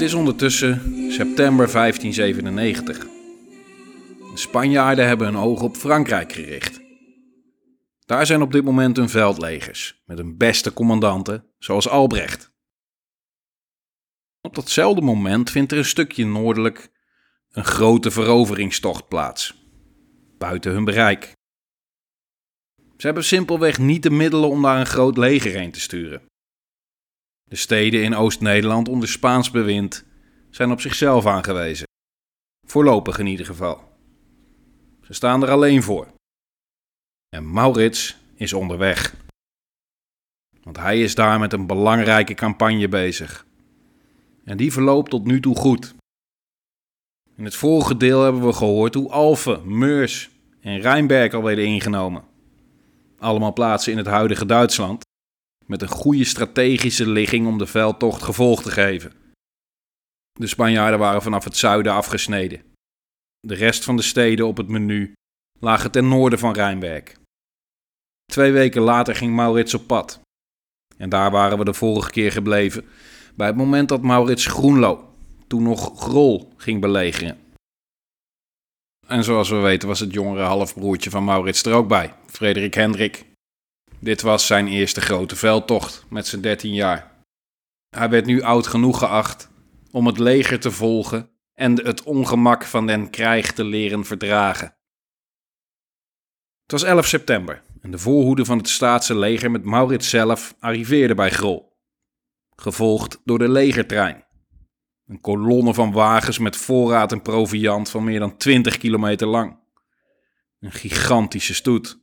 Het is ondertussen september 1597. De Spanjaarden hebben hun ogen op Frankrijk gericht. Daar zijn op dit moment hun veldlegers, met hun beste commandanten, zoals Albrecht. Op datzelfde moment vindt er een stukje noordelijk een grote veroveringstocht plaats, buiten hun bereik. Ze hebben simpelweg niet de middelen om daar een groot leger heen te sturen. De steden in Oost-Nederland onder Spaans bewind zijn op zichzelf aangewezen. Voorlopig in ieder geval. Ze staan er alleen voor. En Maurits is onderweg. Want hij is daar met een belangrijke campagne bezig. En die verloopt tot nu toe goed. In het vorige deel hebben we gehoord hoe Alphen, Meurs en Rijnberg al werden ingenomen. Allemaal plaatsen in het huidige Duitsland, met een goede strategische ligging om de veldtocht gevolg te geven. De Spanjaarden waren vanaf het zuiden afgesneden. De rest van de steden op het menu lagen ten noorden van Rijnberg. Twee weken later ging Maurits op pad. En daar waren we de vorige keer gebleven, bij het moment dat Maurits Groenlo, toen nog Grol, ging belegeren. En zoals we weten was het jongere halfbroertje van Maurits er ook bij, Frederik Hendrik. Dit was zijn eerste grote veldtocht met zijn 13 jaar. Hij werd nu oud genoeg geacht om het leger te volgen en het ongemak van den krijg te leren verdragen. Het was 11 september en de voorhoede van het staatse leger met Maurits zelf arriveerde bij Grol, gevolgd door de legertrein. Een kolonne van wagens met voorraad en proviand van meer dan 20 kilometer lang. Een gigantische stoet.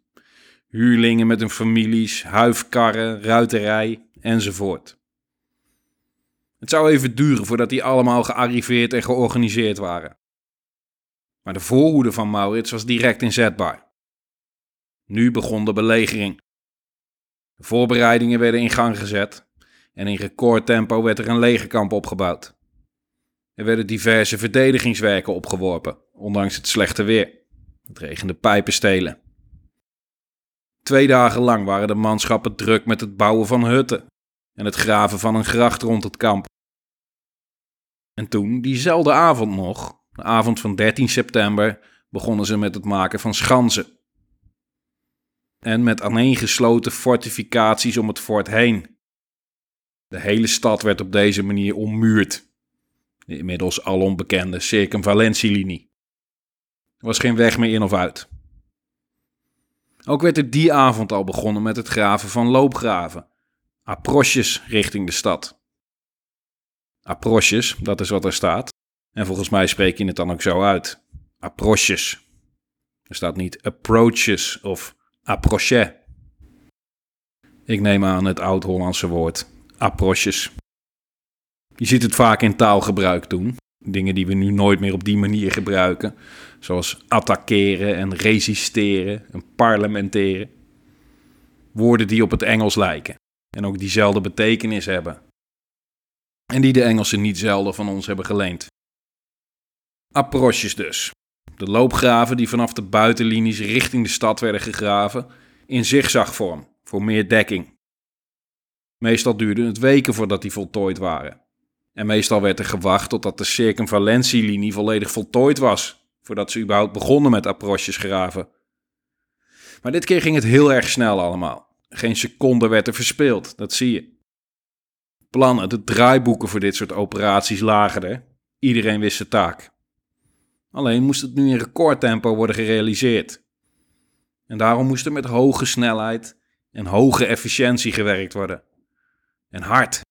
Huurlingen met hun families, huifkarren, ruiterij enzovoort. Het zou even duren voordat die allemaal gearriveerd en georganiseerd waren. Maar de voorhoede van Maurits was direct inzetbaar. Nu begon de belegering. De voorbereidingen werden in gang gezet en in recordtempo werd er een legerkamp opgebouwd. Er werden diverse verdedigingswerken opgeworpen, ondanks het slechte weer. Het regende pijpenstelen. Twee dagen lang waren de manschappen druk met het bouwen van hutten en het graven van een gracht rond het kamp. En toen, diezelfde avond nog, de avond van 13 september, begonnen ze met het maken van schansen. En met aaneengesloten fortificaties om het fort heen. De hele stad werd op deze manier ommuurd de inmiddels alom bekende circumvalentielinie. Er was geen weg meer in of uit. Ook werd er die avond al begonnen met het graven van loopgraven, approches richting de stad. Approches, dat is wat er staat. En volgens mij spreek je het dan ook zo uit. Approches. Er staat niet approaches of approche. Ik neem aan het oud-Hollandse woord approches. Je ziet het vaak in taalgebruik doen. Dingen die we nu nooit meer op die manier gebruiken. Zoals attackeren en resisteren en parlementeren. Woorden die op het Engels lijken en ook diezelfde betekenis hebben. En die de Engelsen niet zelden van ons hebben geleend. Approches dus. De loopgraven die vanaf de buitenlinies richting de stad werden gegraven in zigzagvorm voor meer dekking. Meestal duurde het weken voordat die voltooid waren. En meestal werd er gewacht totdat de circumvalentielinie volledig voltooid was, voordat ze überhaupt begonnen met approches graven. Maar dit keer ging het heel erg snel allemaal. Geen seconde werd er verspeeld, dat zie je. Plannen, de draaiboeken voor dit soort operaties lagen er. Iedereen wist zijn taak. Alleen moest het nu in recordtempo worden gerealiseerd. En daarom moest er met hoge snelheid en hoge efficiëntie gewerkt worden. En hard.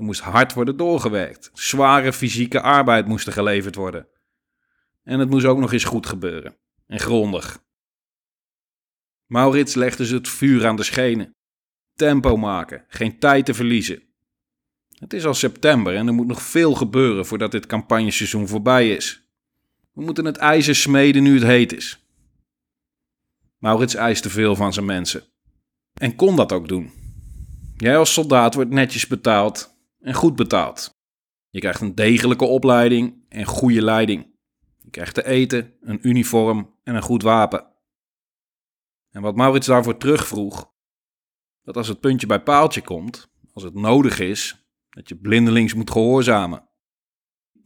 Er moest hard worden doorgewerkt. Zware fysieke arbeid moest er geleverd worden. En het moest ook nog eens goed gebeuren. En grondig. Maurits legde ze het vuur aan de schenen. Tempo maken, geen tijd te verliezen. Het is al september en er moet nog veel gebeuren voordat dit campagneseizoen voorbij is. We moeten het ijzer smeden nu het heet is. Maurits eiste veel van zijn mensen. En kon dat ook doen. Jij als soldaat wordt netjes betaald en goed betaald. Je krijgt een degelijke opleiding en goede leiding. Je krijgt te eten, een uniform en een goed wapen. En wat Maurits daarvoor terugvroeg, dat als het puntje bij paaltje komt, als het nodig is, dat je blindelings moet gehoorzamen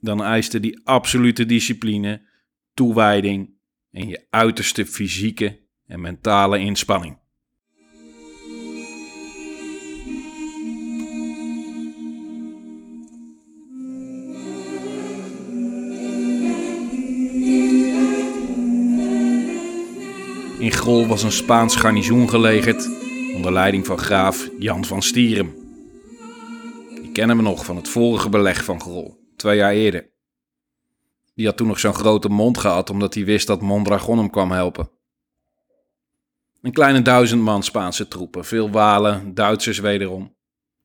dan eiste die absolute discipline, toewijding en je uiterste fysieke en mentale inspanning. In Grol was een Spaans garnizoen gelegerd onder leiding van graaf Jan van Stierum. Die kennen we nog van het vorige beleg van Grol, twee jaar eerder. Die had toen nog zo'n grote mond gehad omdat hij wist dat Mondragon hem kwam helpen. Een kleine duizend man Spaanse troepen, veel Walen, Duitsers wederom.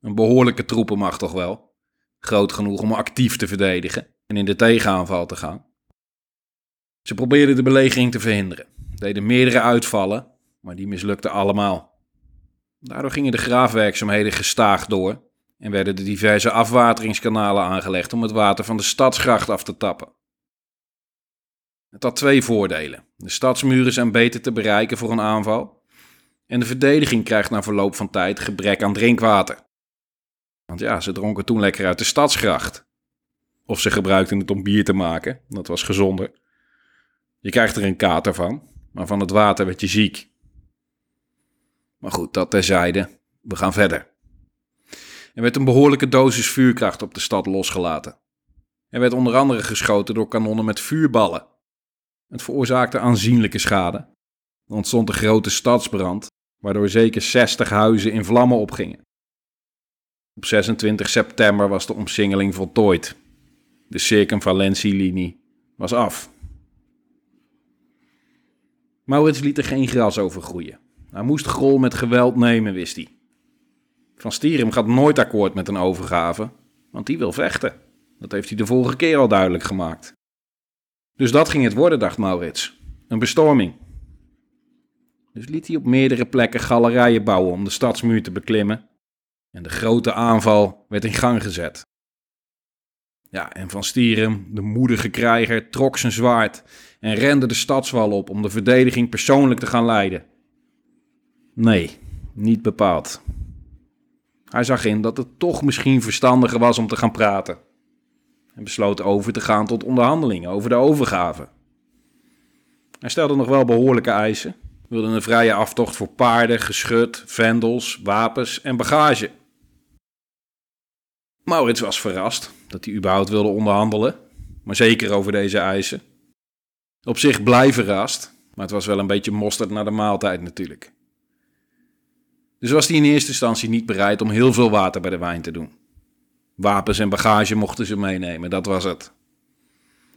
Een behoorlijke troepenmacht toch wel. Groot genoeg om actief te verdedigen en in de tegenaanval te gaan. Ze probeerden de belegering te verhinderen, deden meerdere uitvallen, maar die mislukten allemaal. Daardoor gingen de graafwerkzaamheden gestaag door en werden de diverse afwateringskanalen aangelegd om het water van de stadsgracht af te tappen. Het had twee voordelen. De stadsmuren zijn beter te bereiken voor een aanval. En de verdediging krijgt na verloop van tijd gebrek aan drinkwater. Want ja, ze dronken toen lekker uit de stadsgracht. Of ze gebruikten het om bier te maken, dat was gezonder. Je krijgt er een kater van, maar van het water werd je ziek. Maar goed, dat terzijde. We gaan verder. Er werd een behoorlijke dosis vuurkracht op de stad losgelaten. Er werd onder andere geschoten door kanonnen met vuurballen. Het veroorzaakte aanzienlijke schade. Er ontstond een grote stadsbrand, waardoor zeker 60 huizen in vlammen opgingen. Op 26 september was de omsingeling voltooid. De circumvalentielinie was af. Maurits liet er geen gras over groeien. Hij moest Grol met geweld nemen, wist hij. Van Stierum gaat nooit akkoord met een overgave, want die wil vechten. Dat heeft hij de vorige keer al duidelijk gemaakt. Dus dat ging het worden, dacht Maurits. Een bestorming. Dus liet hij op meerdere plekken galerijen bouwen om de stadsmuur te beklimmen. En de grote aanval werd in gang gezet. Ja, en Van Stierum, de moedige krijger, trok zijn zwaard en rende de stadswal op om de verdediging persoonlijk te gaan leiden. Nee, niet bepaald. Hij zag in dat het toch misschien verstandiger was om te gaan praten en besloot over te gaan tot onderhandelingen over de overgave. Hij stelde nog wel behoorlijke eisen, wilde een vrije aftocht voor paarden, geschut, vendels, wapens en bagage. Maurits was verrast dat hij überhaupt wilde onderhandelen, maar zeker over deze eisen. Op zich blij verrast, maar het was wel een beetje mosterd naar de maaltijd natuurlijk. Dus was hij in eerste instantie niet bereid om heel veel water bij de wijn te doen. Wapens en bagage mochten ze meenemen, dat was het.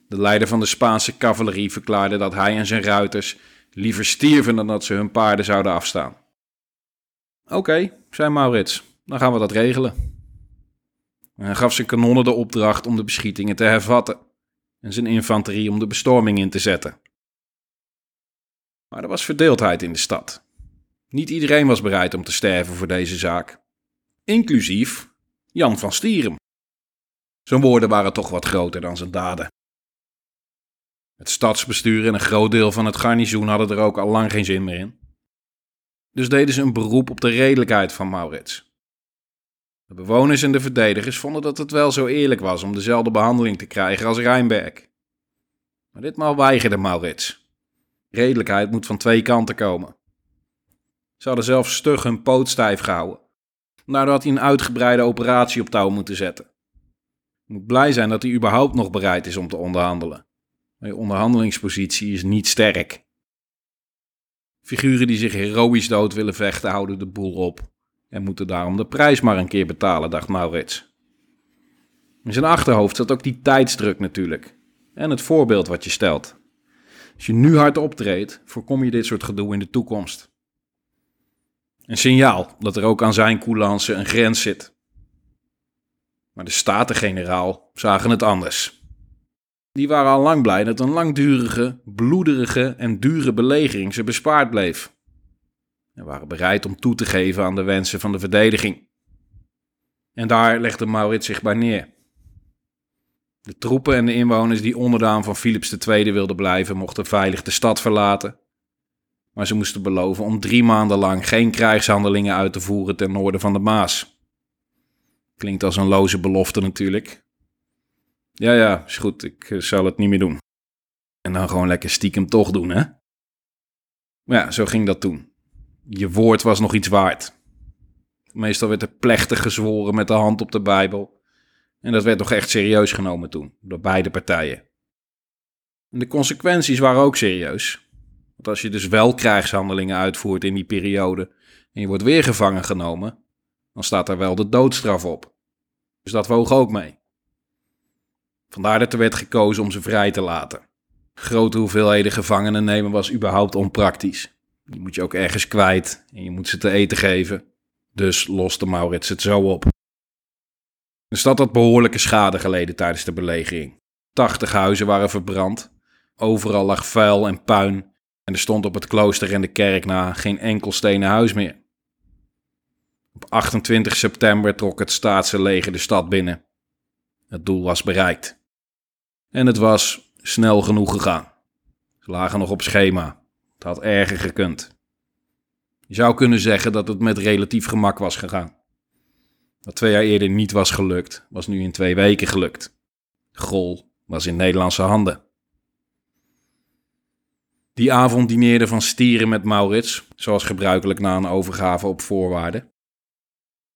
De leider van de Spaanse cavalerie verklaarde dat hij en zijn ruiters liever stierven dan dat ze hun paarden zouden afstaan. Oké, zei Maurits, dan gaan we dat regelen. En hij gaf zijn kanonnen de opdracht om de beschietingen te hervatten en zijn infanterie om de bestorming in te zetten. Maar er was verdeeldheid in de stad. Niet iedereen was bereid om te sterven voor deze zaak, inclusief Jan van Stierum. Zijn woorden waren toch wat groter dan zijn daden. Het stadsbestuur en een groot deel van het garnizoen hadden er ook al lang geen zin meer in. Dus deden ze een beroep op de redelijkheid van Maurits. De bewoners en de verdedigers vonden dat het wel zo eerlijk was om dezelfde behandeling te krijgen als Rijnberg. Maar ditmaal weigerde Maurits. Redelijkheid moet van twee kanten komen. Ze hadden zelfs stug hun poot stijf gehouden Daardoor had hij een uitgebreide operatie op touw moeten zetten. Ik moet blij zijn dat hij überhaupt nog bereid is om te onderhandelen. Maar je onderhandelingspositie is niet sterk. Figuren die zich heroïs dood willen vechten houden de boel op en moeten daarom de prijs maar een keer betalen, dacht Maurits. In zijn achterhoofd zat ook die tijdsdruk natuurlijk en het voorbeeld wat je stelt. Als je nu hard optreedt, voorkom je dit soort gedoe in de toekomst. Een signaal dat er ook aan zijn coulance een grens zit. Maar de Staten-generaal zagen het anders. Die waren al lang blij dat een langdurige, bloederige en dure belegering ze bespaard bleef. En waren bereid om toe te geven aan de wensen van de verdediging. En daar legde Maurits zich bij neer. De troepen en de inwoners die onderdaan van Philips II wilden blijven, mochten veilig de stad verlaten maar ze moesten beloven om drie maanden lang geen krijgshandelingen uit te voeren ten noorden van de Maas. Klinkt als een loze belofte natuurlijk. Ja, ja, is goed, ik eh, zal het niet meer doen. En dan gewoon lekker stiekem toch doen, hè? Maar ja, zo ging dat toen. Je woord was nog iets waard. Meestal werd er plechtig gezworen met de hand op de Bijbel. En dat werd toch echt serieus genomen toen, door beide partijen. En de consequenties waren ook serieus. Want als je dus wel krijgshandelingen uitvoert in die periode en je wordt weer gevangen genomen, dan staat er wel de doodstraf op. Dus dat woog ook mee. Vandaar dat er werd gekozen om ze vrij te laten. Grote hoeveelheden gevangenen nemen was überhaupt onpraktisch. Die moet je ook ergens kwijt en je moet ze te eten geven. Dus loste Maurits het zo op. De stad had behoorlijke schade geleden tijdens de belegering. Tachtig huizen waren verbrand. Overal lag vuil en puin. En er stond op het klooster en de kerk na geen enkel stenen huis meer. Op 28 september trok het staatse leger de stad binnen. Het doel was bereikt. En het was snel genoeg gegaan. Ze lagen nog op schema. Het had erger gekund. Je zou kunnen zeggen dat het met relatief gemak was gegaan. Wat twee jaar eerder niet was gelukt, was nu in twee weken gelukt. Grol was in Nederlandse handen. Die avond dineerde Van Stieren met Maurits, zoals gebruikelijk na een overgave op voorwaarden.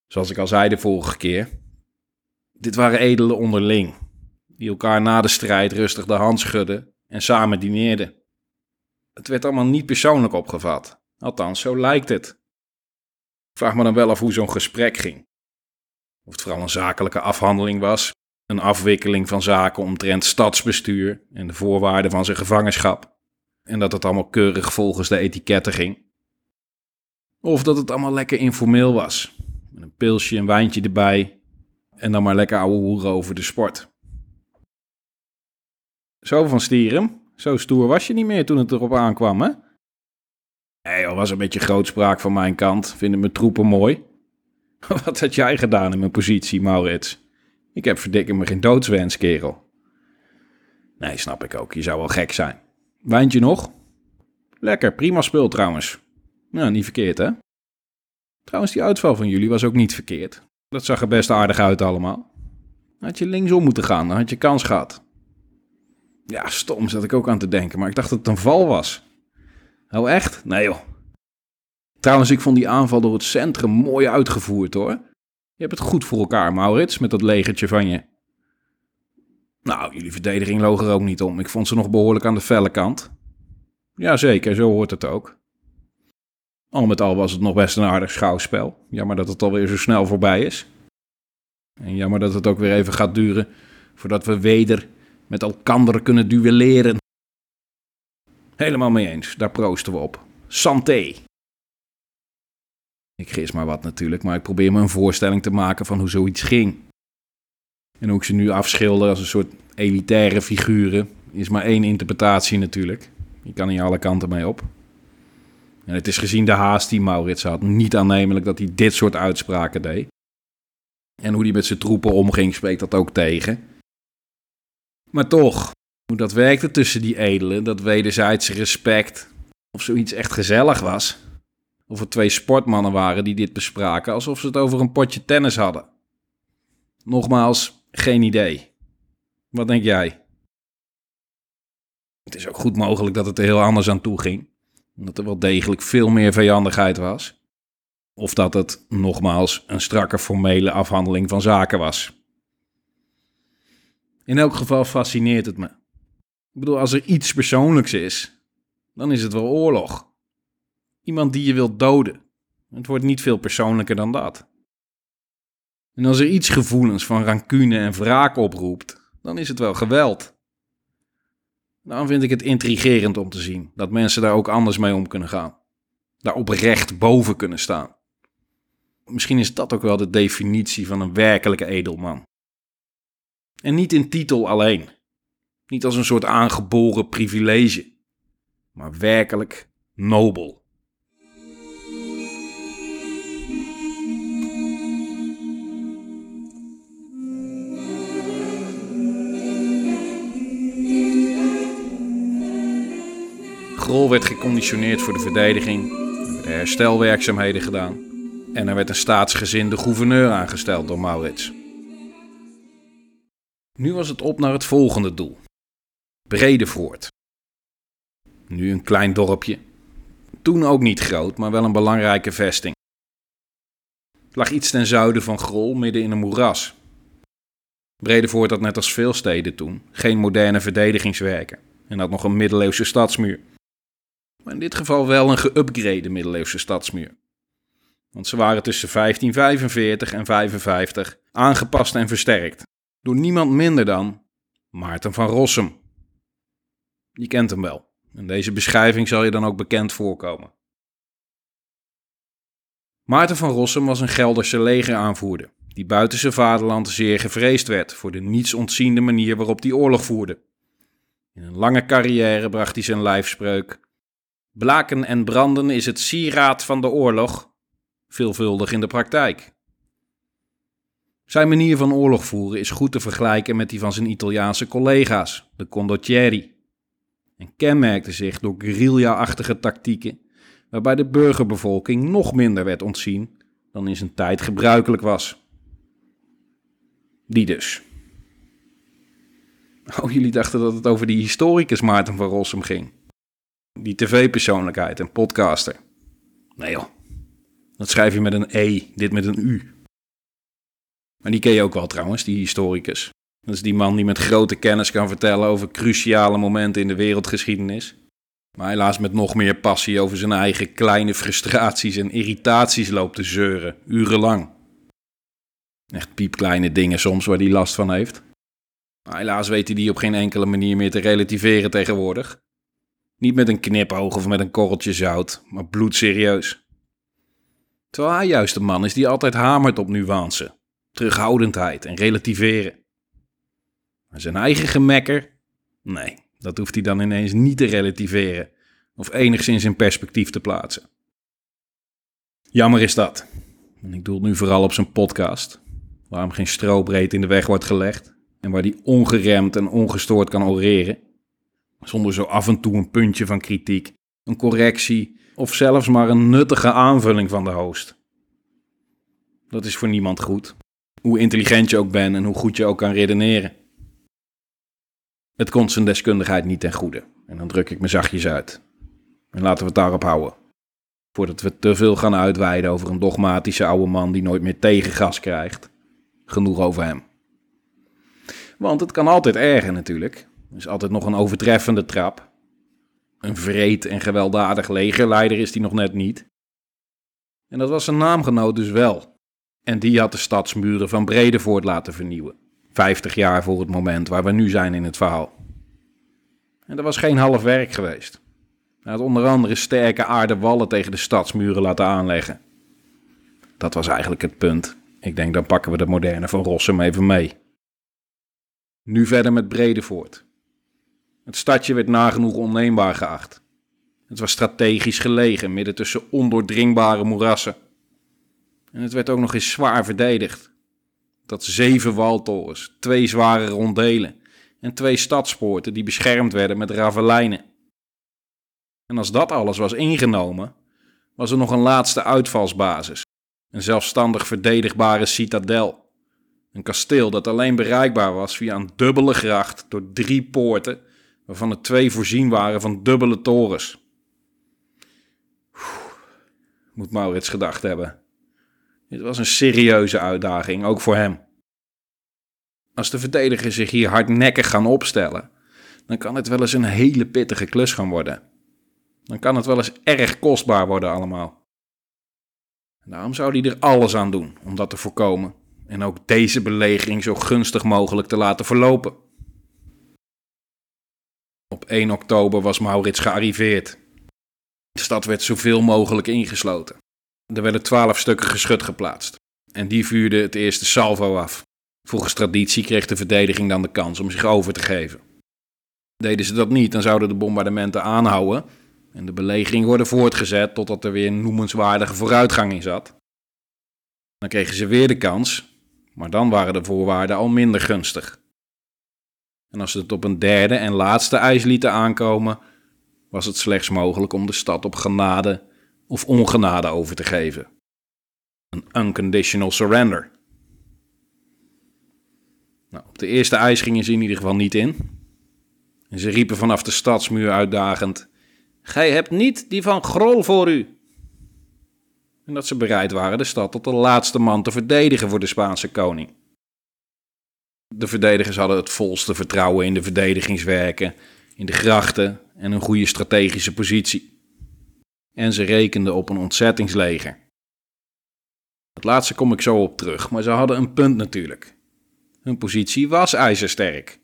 Zoals ik al zei de vorige keer. Dit waren edelen onderling, die elkaar na de strijd rustig de hand schudden en samen dineerden. Het werd allemaal niet persoonlijk opgevat, althans zo lijkt het. Vraag me dan wel af hoe zo'n gesprek ging. Of het vooral een zakelijke afhandeling was, een afwikkeling van zaken omtrent stadsbestuur en de voorwaarden van zijn gevangenschap. En dat het allemaal keurig volgens de etiketten ging. Of dat het allemaal lekker informeel was. Met een pilsje en wijntje erbij. En dan maar lekker ouwe hoeren over de sport. Zo van Stierum, zo stoer was je niet meer toen het erop aankwam, hè? Nee, al was een beetje grootspraak van mijn kant. Vinden mijn troepen mooi. Wat had jij gedaan in mijn positie, Maurits? Ik heb verdikken me geen doodswens, kerel. Nee, snap ik ook. Je zou wel gek zijn. Wijntje nog? Lekker, prima spul trouwens. Nou, niet verkeerd, hè? Trouwens, die uitval van jullie was ook niet verkeerd. Dat zag er best aardig uit allemaal. Had je linksom moeten gaan, dan had je kans gehad. Ja, stom zat ik ook aan te denken, maar ik dacht dat het een val was. Oh, echt? Nee joh. Trouwens, ik vond die aanval door het centrum mooi uitgevoerd hoor. Je hebt het goed voor elkaar, Maurits, met dat legertje van je. Nou, jullie verdediging loog er ook niet om. Ik vond ze nog behoorlijk aan de felle kant. Jazeker, zo hoort het ook. Al met al was het nog best een aardig schouwspel. Jammer dat het alweer zo snel voorbij is. En jammer dat het ook weer even gaat duren voordat we weder met elkander kunnen duelleren. Helemaal mee eens, daar proosten we op. Santé! Ik gis maar wat natuurlijk, maar ik probeer me een voorstelling te maken van hoe zoiets ging. En hoe ik ze nu afschilder als een soort elitaire figuren, is maar één interpretatie natuurlijk. Je kan hier alle kanten mee op. En het is gezien de haast die Maurits had niet aannemelijk dat hij dit soort uitspraken deed. En hoe hij met zijn troepen omging, spreekt dat ook tegen. Maar toch, hoe dat werkte tussen die edelen, dat wederzijdse respect, of zoiets echt gezellig was. Of er twee sportmannen waren die dit bespraken, alsof ze het over een potje tennis hadden. Nogmaals, geen idee. Wat denk jij? Het is ook goed mogelijk dat het er heel anders aan toe ging. Dat er wel degelijk veel meer vijandigheid was. Of dat het nogmaals een strakke formele afhandeling van zaken was. In elk geval fascineert het me. Ik bedoel, als er iets persoonlijks is, dan is het wel oorlog. Iemand die je wilt doden. Het wordt niet veel persoonlijker dan dat. En als er iets gevoelens van rancune en wraak oproept, dan is het wel geweld. Dan vind ik het intrigerend om te zien dat mensen daar ook anders mee om kunnen gaan. Daar oprecht boven kunnen staan. Misschien is dat ook wel de definitie van een werkelijke edelman. En niet in titel alleen. Niet als een soort aangeboren privilege. Maar werkelijk nobel. Grol werd geconditioneerd voor de verdediging, er werden herstelwerkzaamheden gedaan en er werd een staatsgezinde gouverneur aangesteld door Maurits. Nu was het op naar het volgende doel. Bredevoort. Nu een klein dorpje. Toen ook niet groot, maar wel een belangrijke vesting. Het lag iets ten zuiden van Grol, midden in een moeras. Bredevoort had net als veel steden toen geen moderne verdedigingswerken en had nog een middeleeuwse stadsmuur. Maar in dit geval wel een geüpgrade middeleeuwse stadsmuur. Want ze waren tussen 1545 en 55 aangepast en versterkt door niemand minder dan Maarten van Rossum. Je kent hem wel. En deze beschrijving zal je dan ook bekend voorkomen. Maarten van Rossum was een Gelderse legeraanvoerder, die buiten zijn vaderland zeer gevreesd werd voor de niets ontziende manier waarop hij oorlog voerde. In een lange carrière bracht hij zijn lijfspreuk: Blaken en branden is het sieraad van de oorlog, veelvuldig in de praktijk. Zijn manier van oorlog voeren is goed te vergelijken met die van zijn Italiaanse collega's, de condottieri, en kenmerkte zich door guerrilla-achtige tactieken, waarbij de burgerbevolking nog minder werd ontzien dan in zijn tijd gebruikelijk was. Die dus. Oh, jullie dachten dat het over die historicus Maarten van Rossum ging. Die tv-persoonlijkheid en podcaster. Nee joh, dat schrijf je met een E, dit met een U. Maar die ken je ook wel trouwens, die historicus. Dat is die man die met grote kennis kan vertellen over cruciale momenten in de wereldgeschiedenis. Maar helaas met nog meer passie over zijn eigen kleine frustraties en irritaties loopt te zeuren, urenlang. Echt piepkleine dingen soms waar hij last van heeft. Maar helaas weet hij die op geen enkele manier meer te relativeren tegenwoordig. Niet met een knipoog of met een korreltje zout, maar bloedserieus. Terwijl hij juist de man is die altijd hamert op nuance, terughoudendheid en relativeren. Zijn eigen gemekker? Nee, dat hoeft hij dan ineens niet te relativeren of enigszins in perspectief te plaatsen. Jammer is dat. En ik doe het nu vooral op zijn podcast, waar hem geen strobreed in de weg wordt gelegd en waar hij ongeremd en ongestoord kan oreren, zonder zo af en toe een puntje van kritiek, een correctie of zelfs maar een nuttige aanvulling van de host. Dat is voor niemand goed, hoe intelligent je ook bent en hoe goed je ook kan redeneren. Het komt zijn deskundigheid niet ten goede. En dan druk ik me zachtjes uit. En laten we het daarop houden. Voordat we te veel gaan uitweiden over een dogmatische oude man die nooit meer tegengas krijgt. Genoeg over hem. Want het kan altijd erger natuurlijk. Er is altijd nog een overtreffende trap. Een vreed en gewelddadig legerleider is hij nog net niet. En dat was zijn naamgenoot dus wel. En die had de stadsmuren van Bredevoort laten vernieuwen. Vijftig jaar voor het moment waar we nu zijn in het verhaal. En dat was geen half werk geweest. Hij had onder andere sterke aarden wallen tegen de stadsmuren laten aanleggen. Dat was eigenlijk het punt. Ik denk, dan pakken we de moderne van Rossum even mee. Nu verder met Bredevoort. Het stadje werd nagenoeg onneembaar geacht. Het was strategisch gelegen, midden tussen ondoordringbare moerassen. En het werd ook nog eens zwaar verdedigd. Dat zeven waltorens, twee zware rondelen en twee stadspoorten die beschermd werden met ravelijnen. En als dat alles was ingenomen, was er nog een laatste uitvalsbasis, een zelfstandig verdedigbare citadel. Een kasteel dat alleen bereikbaar was via een dubbele gracht door drie poorten, waarvan er twee voorzien waren van dubbele torens. moet Maurits gedacht hebben. Dit was een serieuze uitdaging, ook voor hem. Als de verdedigers zich hier hardnekkig gaan opstellen, dan kan het wel eens een hele pittige klus gaan worden. Dan kan het wel eens erg kostbaar worden allemaal. Daarom zou hij er alles aan doen om dat te voorkomen en ook deze belegering zo gunstig mogelijk te laten verlopen. Op 1 oktober was Maurits gearriveerd. De stad werd zoveel mogelijk ingesloten. Er werden twaalf stukken geschut geplaatst. En die vuurden het eerste salvo af. Volgens traditie kreeg de verdediging dan de kans om zich over te geven. Deden ze dat niet, dan zouden de bombardementen aanhouden en de belegering worden voortgezet totdat er weer noemenswaardige vooruitgang in zat. Dan kregen ze weer de kans, maar dan waren de voorwaarden al minder gunstig. En als ze het op een derde en laatste ijs lieten aankomen, was het slechts mogelijk om de stad op genade of ongenade over te geven. Een unconditional surrender. Nou, op de eerste eis gingen ze in ieder geval niet in. En ze riepen vanaf de stadsmuur uitdagend: Gij hebt niet die van Grol voor u. En dat ze bereid waren de stad tot de laatste man te verdedigen voor de Spaanse koning. De verdedigers hadden het volste vertrouwen in de verdedigingswerken, in de grachten en een goede strategische positie. En ze rekenden op een ontzettingsleger. Het laatste kom ik zo op terug, maar ze hadden een punt natuurlijk. Hun positie was ijzersterk.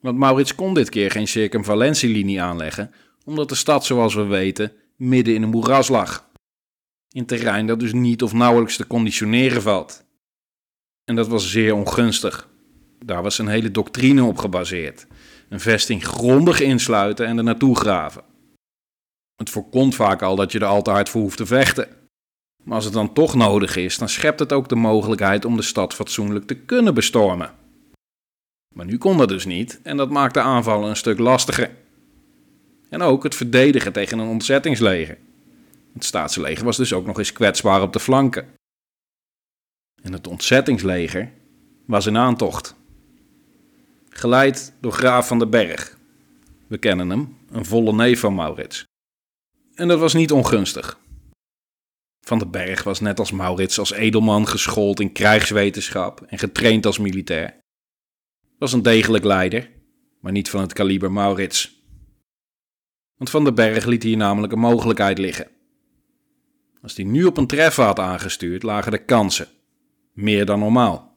Want Maurits kon dit keer geen circumvalentielinie aanleggen, omdat de stad, zoals we weten, midden in een moeras lag. In terrein dat dus niet of nauwelijks te conditioneren valt. En dat was zeer ongunstig. Daar was een hele doctrine op gebaseerd. Een vesting grondig insluiten en er naartoe graven. Het voorkomt vaak al dat je er al te hard voor hoeft te vechten. Maar als het dan toch nodig is, dan schept het ook de mogelijkheid om de stad fatsoenlijk te kunnen bestormen. Maar nu kon dat dus niet en dat maakt de aanvallen een stuk lastiger. En ook het verdedigen tegen een ontzettingsleger. Het staatsleger was dus ook nog eens kwetsbaar op de flanken. En het ontzettingsleger was in aantocht. Geleid door graaf van den Berg. We kennen hem, een volle neef van Maurits. En dat was niet ongunstig. Van den Berg was net als Maurits als edelman geschoold in krijgswetenschap en getraind als militair. Was een degelijk leider, maar niet van het kaliber Maurits. Want Van den Berg liet hier namelijk een mogelijkheid liggen. Als hij nu op een treffer had aangestuurd, lagen de kansen. Meer dan normaal.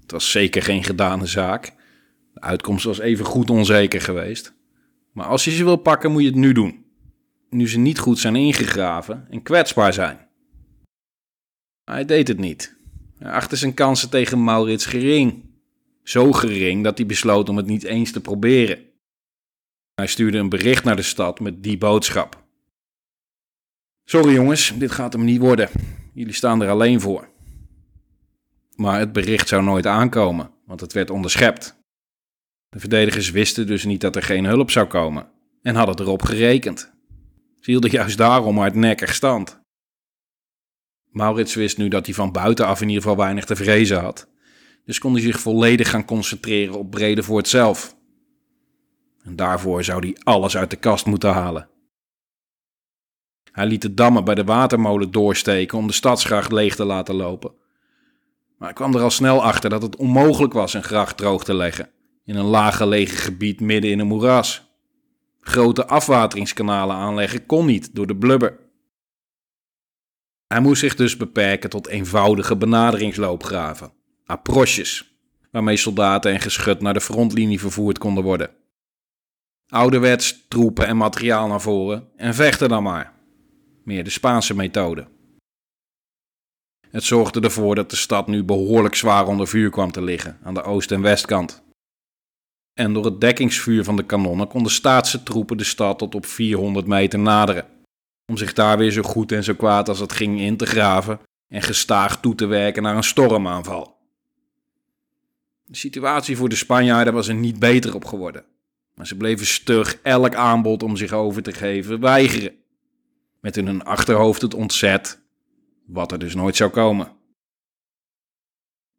Het was zeker geen gedane zaak. De uitkomst was even goed onzeker geweest. Maar als je ze wil pakken, moet je het nu doen. Nu ze niet goed zijn ingegraven en kwetsbaar zijn. Hij deed het niet. Hij achtte zijn kansen tegen Maurits gering. Zo gering dat hij besloot om het niet eens te proberen. Hij stuurde een bericht naar de stad met die boodschap. Sorry jongens, dit gaat hem niet worden. Jullie staan er alleen voor. Maar het bericht zou nooit aankomen, want het werd onderschept. De verdedigers wisten dus niet dat er geen hulp zou komen en hadden erop gerekend. Ze hielden juist daarom hardnekkig stand. Maurits wist nu dat hij van buitenaf in ieder geval weinig te vrezen had, dus kon hij zich volledig gaan concentreren op Bredevoort zelf. En daarvoor zou hij alles uit de kast moeten halen. Hij liet de dammen bij de watermolen doorsteken om de stadsgracht leeg te laten lopen. Maar hij kwam er al snel achter dat het onmogelijk was een gracht droog te leggen in een laaggelegen gebied midden in een moeras. Grote afwateringskanalen aanleggen kon niet door de blubber. Hij moest zich dus beperken tot eenvoudige benaderingsloopgraven, approches, waarmee soldaten en geschut naar de frontlinie vervoerd konden worden. Ouderwets troepen en materiaal naar voren en vechten dan maar meer de Spaanse methode. Het zorgde ervoor dat de stad nu behoorlijk zwaar onder vuur kwam te liggen aan de oost- en westkant. En door het dekkingsvuur van de kanonnen konden staatse troepen de stad tot op 400 meter naderen, om zich daar weer zo goed en zo kwaad als het ging in te graven en gestaag toe te werken naar een stormaanval. De situatie voor de Spanjaarden was er niet beter op geworden, maar ze bleven stug elk aanbod om zich over te geven weigeren met in hun achterhoofd het ontzet, wat er dus nooit zou komen.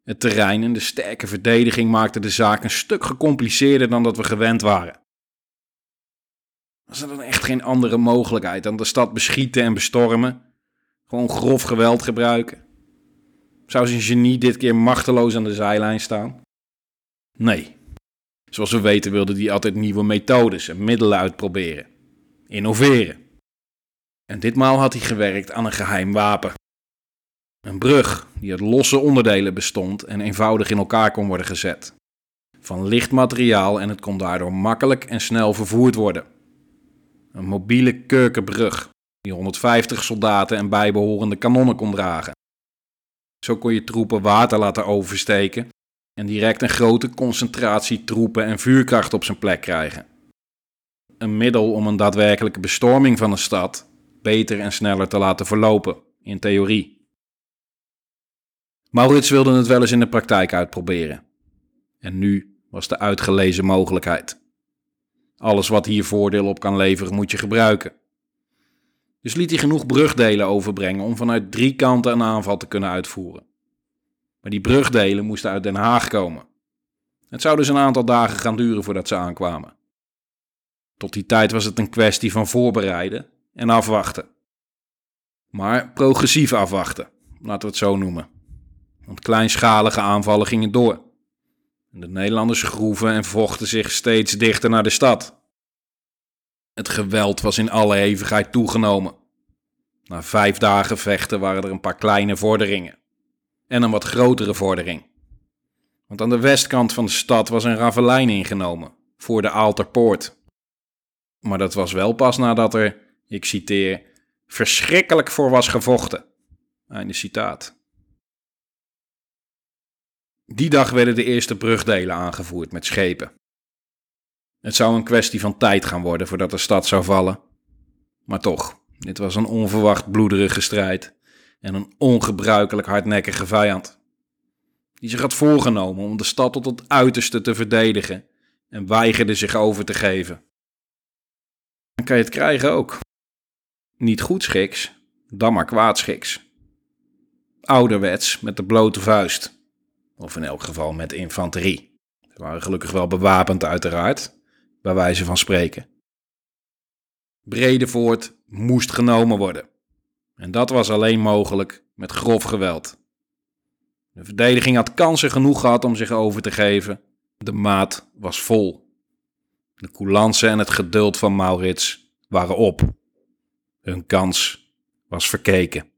Het terrein en de sterke verdediging maakten de zaak een stuk gecompliceerder dan dat we gewend waren. Was er dan echt geen andere mogelijkheid dan de stad beschieten en bestormen? Gewoon grof geweld gebruiken? Zou zijn genie dit keer machteloos aan de zijlijn staan? Nee. Zoals we weten wilde hij altijd nieuwe methodes en middelen uitproberen. Innoveren. En ditmaal had hij gewerkt aan een geheim wapen. Een brug die uit losse onderdelen bestond en eenvoudig in elkaar kon worden gezet. Van licht materiaal en het kon daardoor makkelijk en snel vervoerd worden. Een mobiele kurkenbrug die 150 soldaten en bijbehorende kanonnen kon dragen. Zo kon je troepen water laten oversteken en direct een grote concentratie troepen en vuurkracht op zijn plek krijgen. Een middel om een daadwerkelijke bestorming van een stad beter en sneller te laten verlopen, in theorie. Maurits wilde het wel eens in de praktijk uitproberen. En nu was de uitgelezen mogelijkheid. Alles wat hier voordeel op kan leveren, moet je gebruiken. Dus liet hij genoeg brugdelen overbrengen om vanuit drie kanten een aanval te kunnen uitvoeren. Maar die brugdelen moesten uit Den Haag komen. Het zou dus een aantal dagen gaan duren voordat ze aankwamen. Tot die tijd was het een kwestie van voorbereiden en afwachten. Maar progressief afwachten, laten we het zo noemen. Want kleinschalige aanvallen gingen door. De Nederlanders groeven en vochten zich steeds dichter naar de stad. Het geweld was in alle hevigheid toegenomen. Na vijf dagen vechten waren er een paar kleine vorderingen. En een wat grotere vordering. Want aan de westkant van de stad was een ravelijn ingenomen, voor de Aalterpoort. Maar dat was wel pas nadat er, ik citeer, verschrikkelijk voor was gevochten. Einde citaat. Die dag werden de eerste brugdelen aangevoerd met schepen. Het zou een kwestie van tijd gaan worden voordat de stad zou vallen. Maar toch, dit was een onverwacht bloederige strijd en een ongebruikelijk hardnekkige vijand. Die zich had voorgenomen om de stad tot het uiterste te verdedigen en weigerde zich over te geven. Dan kan je het krijgen ook. Niet goed schiks, dan maar kwaadschiks. Ouderwets met de blote vuist. Of in elk geval met infanterie. Ze waren gelukkig wel bewapend, uiteraard, bij wijze van spreken. Bredevoort moest genomen worden. En dat was alleen mogelijk met grof geweld. De verdediging had kansen genoeg gehad om zich over te geven. De maat was vol. De coulance en het geduld van Maurits waren op. Hun kans was verkeken.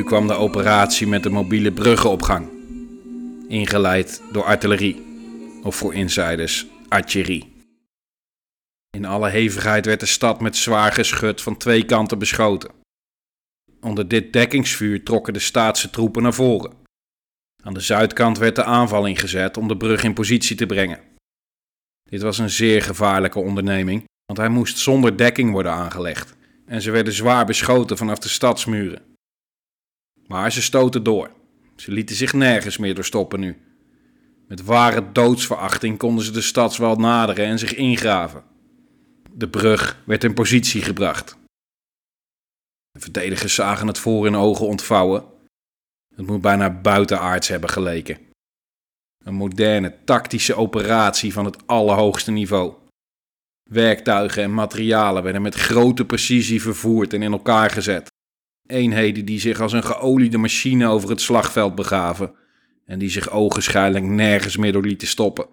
Nu kwam de operatie met de mobiele bruggen op gang. Ingeleid door artillerie, of voor insiders artillerie. In alle hevigheid werd de stad met zwaar geschut van twee kanten beschoten. Onder dit dekkingsvuur trokken de staatse troepen naar voren. Aan de zuidkant werd de aanval ingezet om de brug in positie te brengen. Dit was een zeer gevaarlijke onderneming, want hij moest zonder dekking worden aangelegd en ze werden zwaar beschoten vanaf de stadsmuren. Maar ze stoten door. Ze lieten zich nergens meer doorstoppen nu. Met ware doodsverachting konden ze de stadswal naderen en zich ingraven. De brug werd in positie gebracht. De verdedigers zagen het voor hun ogen ontvouwen. Het moet bijna buitenaards hebben geleken. Een moderne tactische operatie van het allerhoogste niveau. Werktuigen en materialen werden met grote precisie vervoerd en in elkaar gezet. Eenheden die zich als een geoliede machine over het slagveld begaven en die zich ogenschijnlijk nergens meer door lieten stoppen.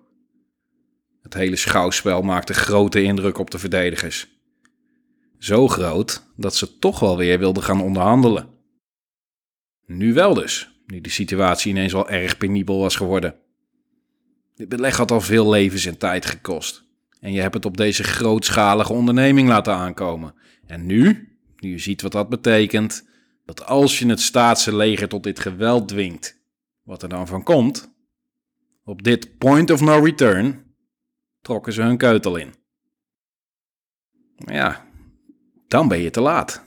Het hele schouwspel maakte grote indruk op de verdedigers. Zo groot dat ze toch wel weer wilden gaan onderhandelen. Nu wel dus, nu de situatie ineens wel erg penibel was geworden. Dit beleg had al veel levens en tijd gekost. En je hebt het op deze grootschalige onderneming laten aankomen. En nu, nu je ziet wat dat betekent, dat als je het staatse leger tot dit geweld dwingt, wat er dan van komt, op dit point of no return, trokken ze hun keutel in. Maar ja, dan ben je te laat.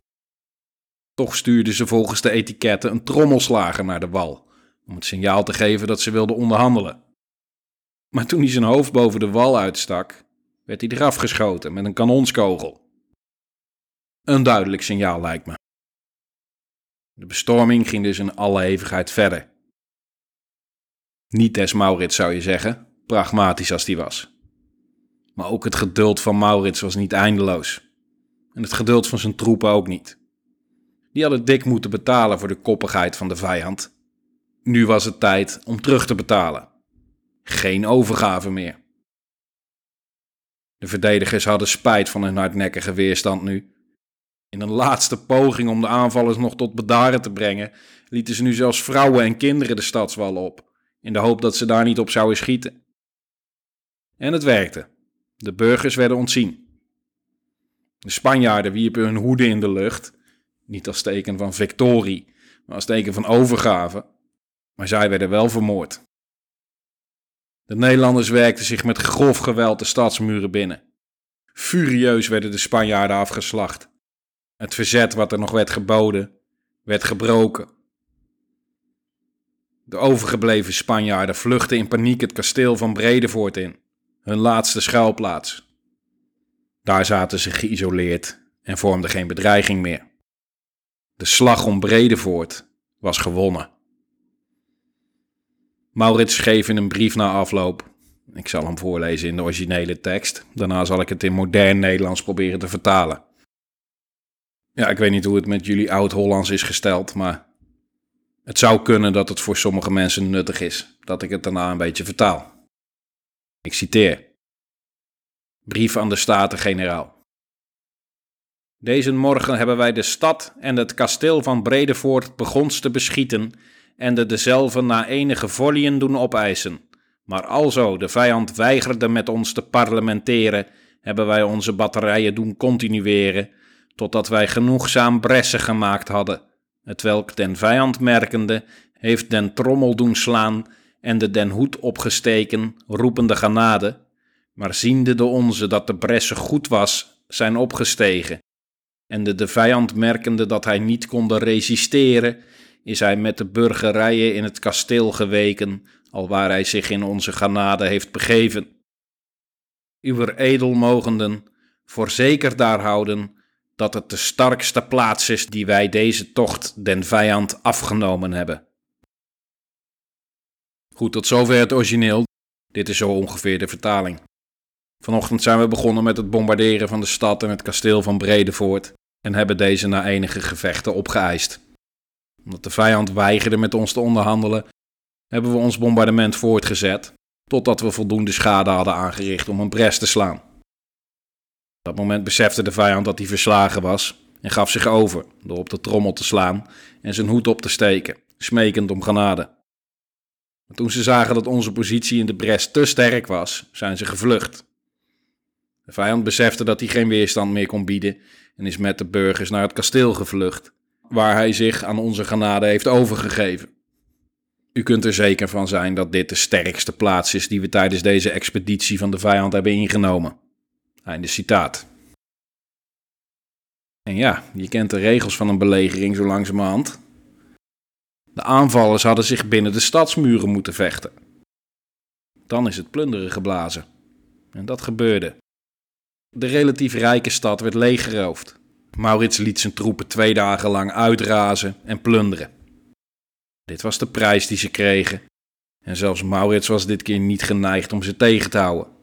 Toch stuurden ze volgens de etiketten een trommelslager naar de wal, om het signaal te geven dat ze wilden onderhandelen. Maar toen hij zijn hoofd boven de wal uitstak, werd hij eraf geschoten met een kanonskogel. Een duidelijk signaal lijkt me. De bestorming ging dus in alle hevigheid verder. Niet des Maurits zou je zeggen, pragmatisch als die was. Maar ook het geduld van Maurits was niet eindeloos. En het geduld van zijn troepen ook niet. Die hadden dik moeten betalen voor de koppigheid van de vijand. Nu was het tijd om terug te betalen. Geen overgave meer. De verdedigers hadden spijt van hun hardnekkige weerstand nu. In een laatste poging om de aanvallers nog tot bedaren te brengen, lieten ze nu zelfs vrouwen en kinderen de stadswallen op, in de hoop dat ze daar niet op zouden schieten. En het werkte. De burgers werden ontzien. De Spanjaarden wierpen hun hoeden in de lucht, niet als teken van victorie, maar als teken van overgave. Maar zij werden wel vermoord. De Nederlanders werkten zich met grof geweld de stadsmuren binnen. Furieus werden de Spanjaarden afgeslacht. Het verzet wat er nog werd geboden, werd gebroken. De overgebleven Spanjaarden vluchtten in paniek het kasteel van Bredevoort in. hun laatste schuilplaats. Daar zaten ze geïsoleerd en vormden geen bedreiging meer. De slag om Bredevoort was gewonnen. Maurits schreef in een brief na afloop. Ik zal hem voorlezen in de originele tekst. Daarna zal ik het in modern Nederlands proberen te vertalen. Ja, ik weet niet hoe het met jullie oud-Hollands is gesteld, maar het zou kunnen dat het voor sommige mensen nuttig is dat ik het daarna een beetje vertaal. Ik citeer. Brief aan de Staten-Generaal. Deze morgen hebben wij de stad en het kasteel van Bredevoort begonst te beschieten en de dezelve na enige volleyen doen opeisen. Maar alzo de vijand weigerde met ons te parlementeren, hebben wij onze batterijen doen continueren, totdat wij genoegzaam bressen gemaakt hadden, hetwelk den vijand merkende, heeft den trommel doen slaan en de den hoed opgesteken, roepende genade, maar ziende de onze dat de bressen goed was, zijn opgestegen, en de de vijand merkende dat hij niet konde resisteren, is hij met de burgerijen in het kasteel geweken, alwaar hij zich in onze genade heeft begeven. Uwer edelmogenden, voorzeker daar houden dat het de sterkste plaats is die wij deze tocht den vijand afgenomen hebben. Goed, tot zover het origineel. Dit is zo ongeveer de vertaling. Vanochtend zijn we begonnen met het bombarderen van de stad en het kasteel van Bredevoort en hebben deze na enige gevechten opgeëist. Omdat de vijand weigerde met ons te onderhandelen, hebben we ons bombardement voortgezet totdat we voldoende schade hadden aangericht om een bres te slaan. Op dat moment besefte de vijand dat hij verslagen was en gaf zich over door op de trommel te slaan en zijn hoed op te steken, smekend om genade. Toen ze zagen dat onze positie in de bres te sterk was, zijn ze gevlucht. De vijand besefte dat hij geen weerstand meer kon bieden en is met de burgers naar het kasteel gevlucht, waar hij zich aan onze genade heeft overgegeven. U kunt er zeker van zijn dat dit de sterkste plaats is die we tijdens deze expeditie van de vijand hebben ingenomen. Einde citaat. En ja, je kent de regels van een belegering zo langzamerhand. De aanvallers hadden zich binnen de stadsmuren moeten vechten. Dan is het plunderen geblazen. En dat gebeurde. De relatief rijke stad werd leeggeroofd. Maurits liet zijn troepen twee dagen lang uitrazen en plunderen. Dit was de prijs die ze kregen. En zelfs Maurits was dit keer niet geneigd om ze tegen te houden.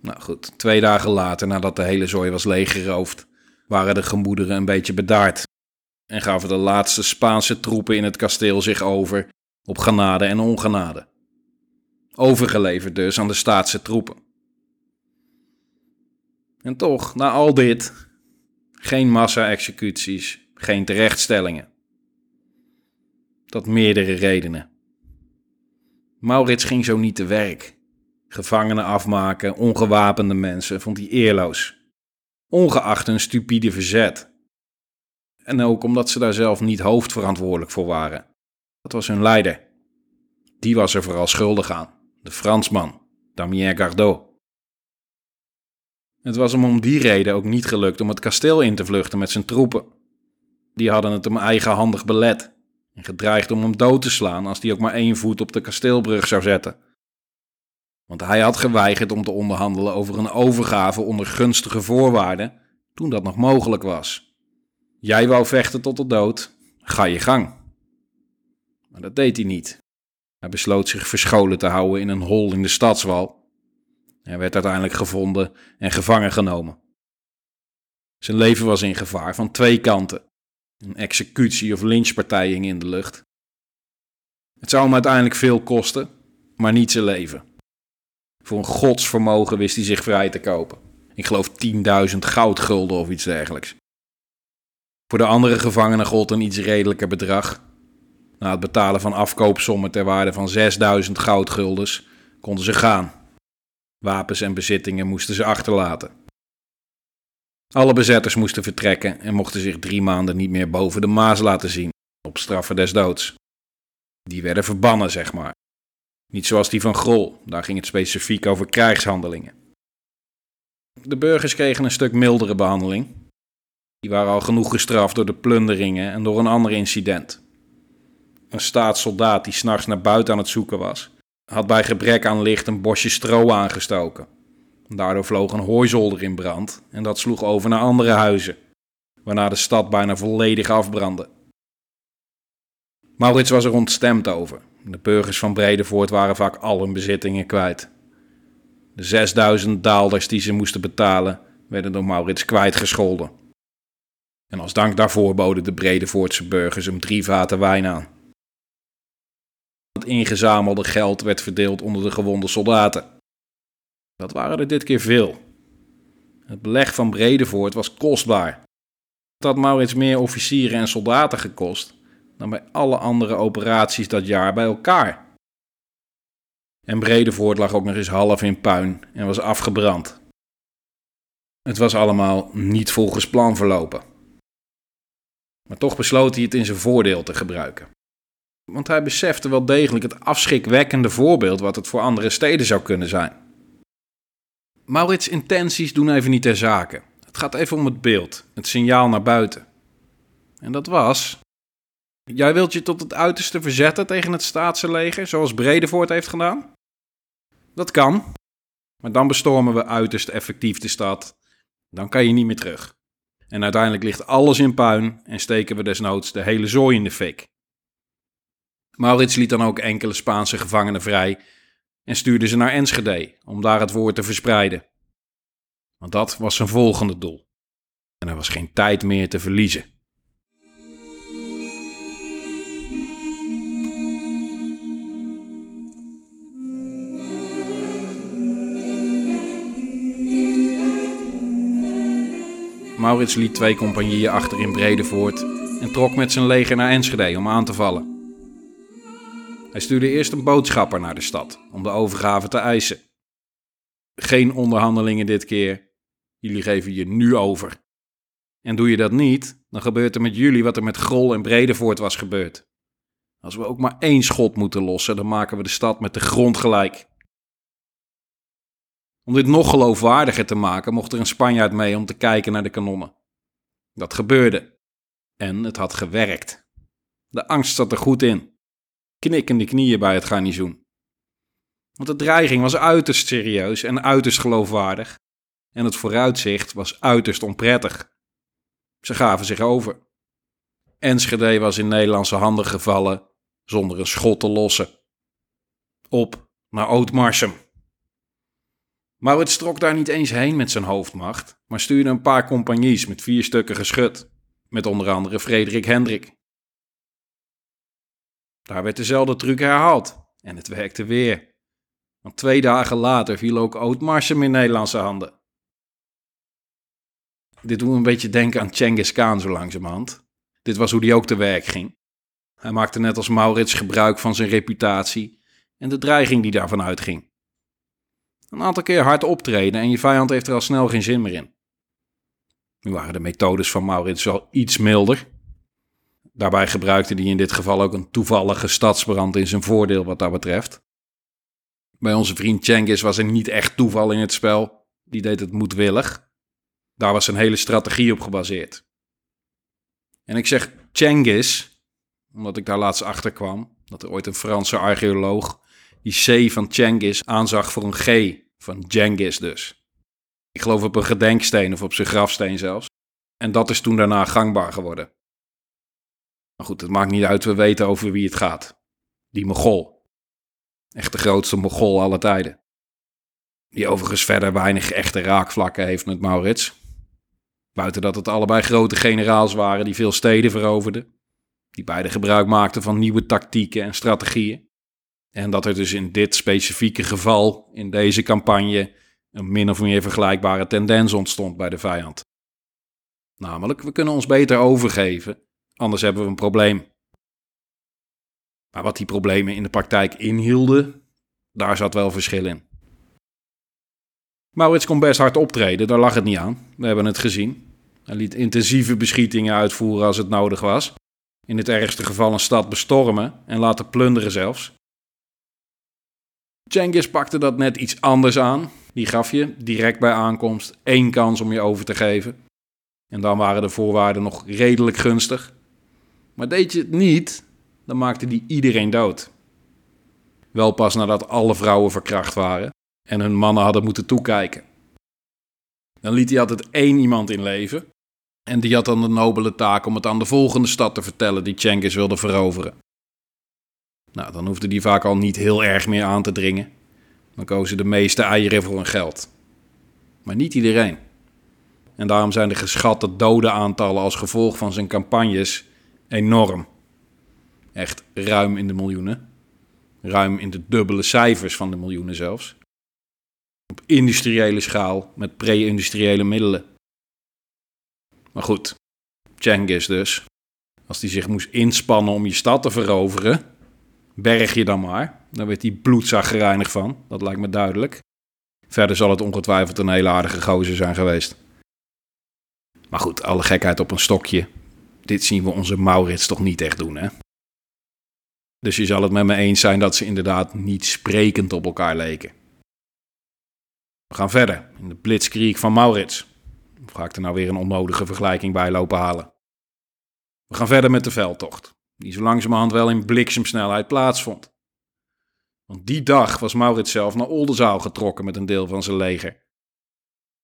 Nou goed, twee dagen later, nadat de hele zooi was leeggeroofd, waren de gemoederen een beetje bedaard. En gaven de laatste Spaanse troepen in het kasteel zich over op genade en ongenade. Overgeleverd dus aan de staatse troepen. En toch, na al dit, geen massa-executies, geen terechtstellingen. Dat meerdere redenen. Maurits ging zo niet te werk. Gevangenen afmaken, ongewapende mensen, vond hij eerloos. Ongeacht hun stupide verzet. En ook omdat ze daar zelf niet hoofdverantwoordelijk voor waren. Dat was hun leider. Die was er vooral schuldig aan. De Fransman, Damien Gardot. Het was hem om die reden ook niet gelukt om het kasteel in te vluchten met zijn troepen. Die hadden het hem eigenhandig belet en gedreigd om hem dood te slaan als hij ook maar één voet op de kasteelbrug zou zetten. Want hij had geweigerd om te onderhandelen over een overgave onder gunstige voorwaarden toen dat nog mogelijk was. Jij wou vechten tot de dood, ga je gang. Maar dat deed hij niet. Hij besloot zich verscholen te houden in een hol in de stadswal hij werd uiteindelijk gevonden en gevangen genomen. Zijn leven was in gevaar van twee kanten: een executie of lynchpartij hing in de lucht. Het zou hem uiteindelijk veel kosten, maar niet zijn leven. Voor een godsvermogen wist hij zich vrij te kopen. Ik geloof 10.000 goudgulden of iets dergelijks. Voor de andere gevangenen gold een iets redelijker bedrag. Na het betalen van afkoopsommen ter waarde van 6000 goudguldens konden ze gaan. Wapens en bezittingen moesten ze achterlaten. Alle bezetters moesten vertrekken en mochten zich drie maanden niet meer boven de Maas laten zien, op straffen des doods. Die werden verbannen, zeg maar. Niet zoals die van Grol, daar ging het specifiek over krijgshandelingen. De burgers kregen een stuk mildere behandeling. Die waren al genoeg gestraft door de plunderingen en door een ander incident. Een staatssoldaat die s'nachts naar buiten aan het zoeken was, had bij gebrek aan licht een bosje stro aangestoken. Daardoor vloog een hooizolder in brand en dat sloeg over naar andere huizen, waarna de stad bijna volledig afbrandde. Maurits was er ontstemd over. De burgers van Bredevoort waren vaak al hun bezittingen kwijt. De 6000 daalders die ze moesten betalen, werden door Maurits kwijtgescholden. En als dank daarvoor boden de Bredevoortse burgers hem drie vaten wijn aan. Het ingezamelde geld werd verdeeld onder de gewonde soldaten. Dat waren er dit keer veel. Het beleg van Bredevoort was kostbaar. Het had Maurits meer officieren en soldaten gekost dan bij alle andere operaties dat jaar bij elkaar. En Bredevoort lag ook nog eens half in puin en was afgebrand. Het was allemaal niet volgens plan verlopen. Maar toch besloot hij het in zijn voordeel te gebruiken. Want hij besefte wel degelijk het afschrikwekkende voorbeeld wat het voor andere steden zou kunnen zijn. Maurits' intenties doen even niet ter zake. Het gaat even om het beeld, het signaal naar buiten. En dat was. Jij wilt je tot het uiterste verzetten tegen het staatse leger, zoals Bredevoort heeft gedaan? Dat kan. Maar dan bestormen we uiterst effectief de stad. Dan kan je niet meer terug. En uiteindelijk ligt alles in puin en steken we desnoods de hele zooi in de fik. Maurits liet dan ook enkele Spaanse gevangenen vrij en stuurde ze naar Enschede om daar het woord te verspreiden. Want dat was zijn volgende doel. En er was geen tijd meer te verliezen. Maurits liet twee compagnieën achter in Bredevoort en trok met zijn leger naar Enschede om aan te vallen. Hij stuurde eerst een boodschapper naar de stad om de overgave te eisen. Geen onderhandelingen dit keer. Jullie geven je nu over. En doe je dat niet, dan gebeurt er met jullie wat er met Grol en Bredevoort was gebeurd. Als we ook maar één schot moeten lossen, dan maken we de stad met de grond gelijk. Om dit nog geloofwaardiger te maken, mocht er een Spanjaard mee om te kijken naar de kanonnen. Dat gebeurde. En het had gewerkt. De angst zat er goed in knikkende knieën bij het garnizoen. Want de dreiging was uiterst serieus en uiterst geloofwaardig. En het vooruitzicht was uiterst onprettig. Ze gaven zich over. Enschede was in Nederlandse handen gevallen zonder een schot te lossen. Op naar Ootmarsum. Maurits trok daar niet eens heen met zijn hoofdmacht, maar stuurde een paar compagnies met vier stukken geschut, met onder andere Frederik Hendrik. Daar werd dezelfde truc herhaald. En het werkte weer. Want twee dagen later viel ook Oud-Marsum in Nederlandse handen. Dit doet een beetje denken aan Genghis Khan zo langzamerhand. Dit was hoe hij ook te werk ging. Hij maakte net als Maurits gebruik van zijn reputatie en de dreiging die daarvan uitging. Een aantal keer hard optreden en je vijand heeft er al snel geen zin meer in. Nu waren de methodes van Maurits wel iets milder, Daarbij gebruikte hij in dit geval ook een toevallige stadsbrand in zijn voordeel wat dat betreft. Bij onze vriend Cengiz was er niet echt toeval in het spel. Die deed het moedwillig. Daar was zijn hele strategie op gebaseerd. En ik zeg Cengiz, omdat ik daar laatst achter kwam dat er ooit een Franse archeoloog die C van Cengiz aanzag voor een G van Genghis dus. Ik geloof op een gedenksteen of op zijn grafsteen zelfs. En dat is toen daarna gangbaar geworden. Maar goed, het maakt niet uit, we weten over wie het gaat. Die Mogol. Echt de grootste Mogol aller tijden. Die overigens verder weinig echte raakvlakken heeft met Maurits. Buiten dat het allebei grote generaals waren die veel steden veroverden. Die beide gebruik maakten van nieuwe tactieken en strategieën. En dat er dus in dit specifieke geval, in deze campagne, een min of meer vergelijkbare tendens ontstond bij de vijand. Namelijk, we kunnen ons beter overgeven Anders hebben we een probleem. Maar wat die problemen in de praktijk inhielden, daar zat wel verschil in. Maurits kon best hard optreden, daar lag het niet aan. We hebben het gezien. Hij liet intensieve beschietingen uitvoeren als het nodig was. In het ergste geval een stad bestormen en laten plunderen zelfs. Cengiz pakte dat net iets anders aan. Die gaf je direct bij aankomst één kans om je over te geven. En dan waren de voorwaarden nog redelijk gunstig. Maar deed je het niet, dan maakte die iedereen dood. Wel pas nadat alle vrouwen verkracht waren en hun mannen hadden moeten toekijken. Dan liet hij altijd één iemand in leven. En die had dan de nobele taak om het aan de volgende stad te vertellen die Cengiz wilde veroveren. Nou, dan hoefde die vaak al niet heel erg meer aan te dringen. Dan kozen de meeste eieren voor hun geld. Maar niet iedereen. En daarom zijn de geschatte dodenaantallen als gevolg van zijn campagnes enorm. Echt ruim in de miljoenen. Ruim in de dubbele cijfers van de miljoenen zelfs. Op industriële schaal met pre-industriële middelen. Maar goed, Cengiz dus. Als hij zich moest inspannen om je stad te veroveren, berg je dan maar. Dan werd hij bloedzaggereinig van, dat lijkt me duidelijk. Verder zal het ongetwijfeld een hele aardige gozer zijn geweest. Maar goed, alle gekheid op een stokje. Dit zien we onze Maurits toch niet echt doen, hè? Dus je zal het met me eens zijn dat ze inderdaad niet sprekend op elkaar leken. We gaan verder in de blitzkrieg van Maurits. Of ga ik er nou weer een onnodige vergelijking bij lopen halen? We gaan verder met de veldtocht, die zo langzamerhand wel in bliksemsnelheid plaatsvond. Want die dag was Maurits zelf naar Oldenzaal getrokken met een deel van zijn leger.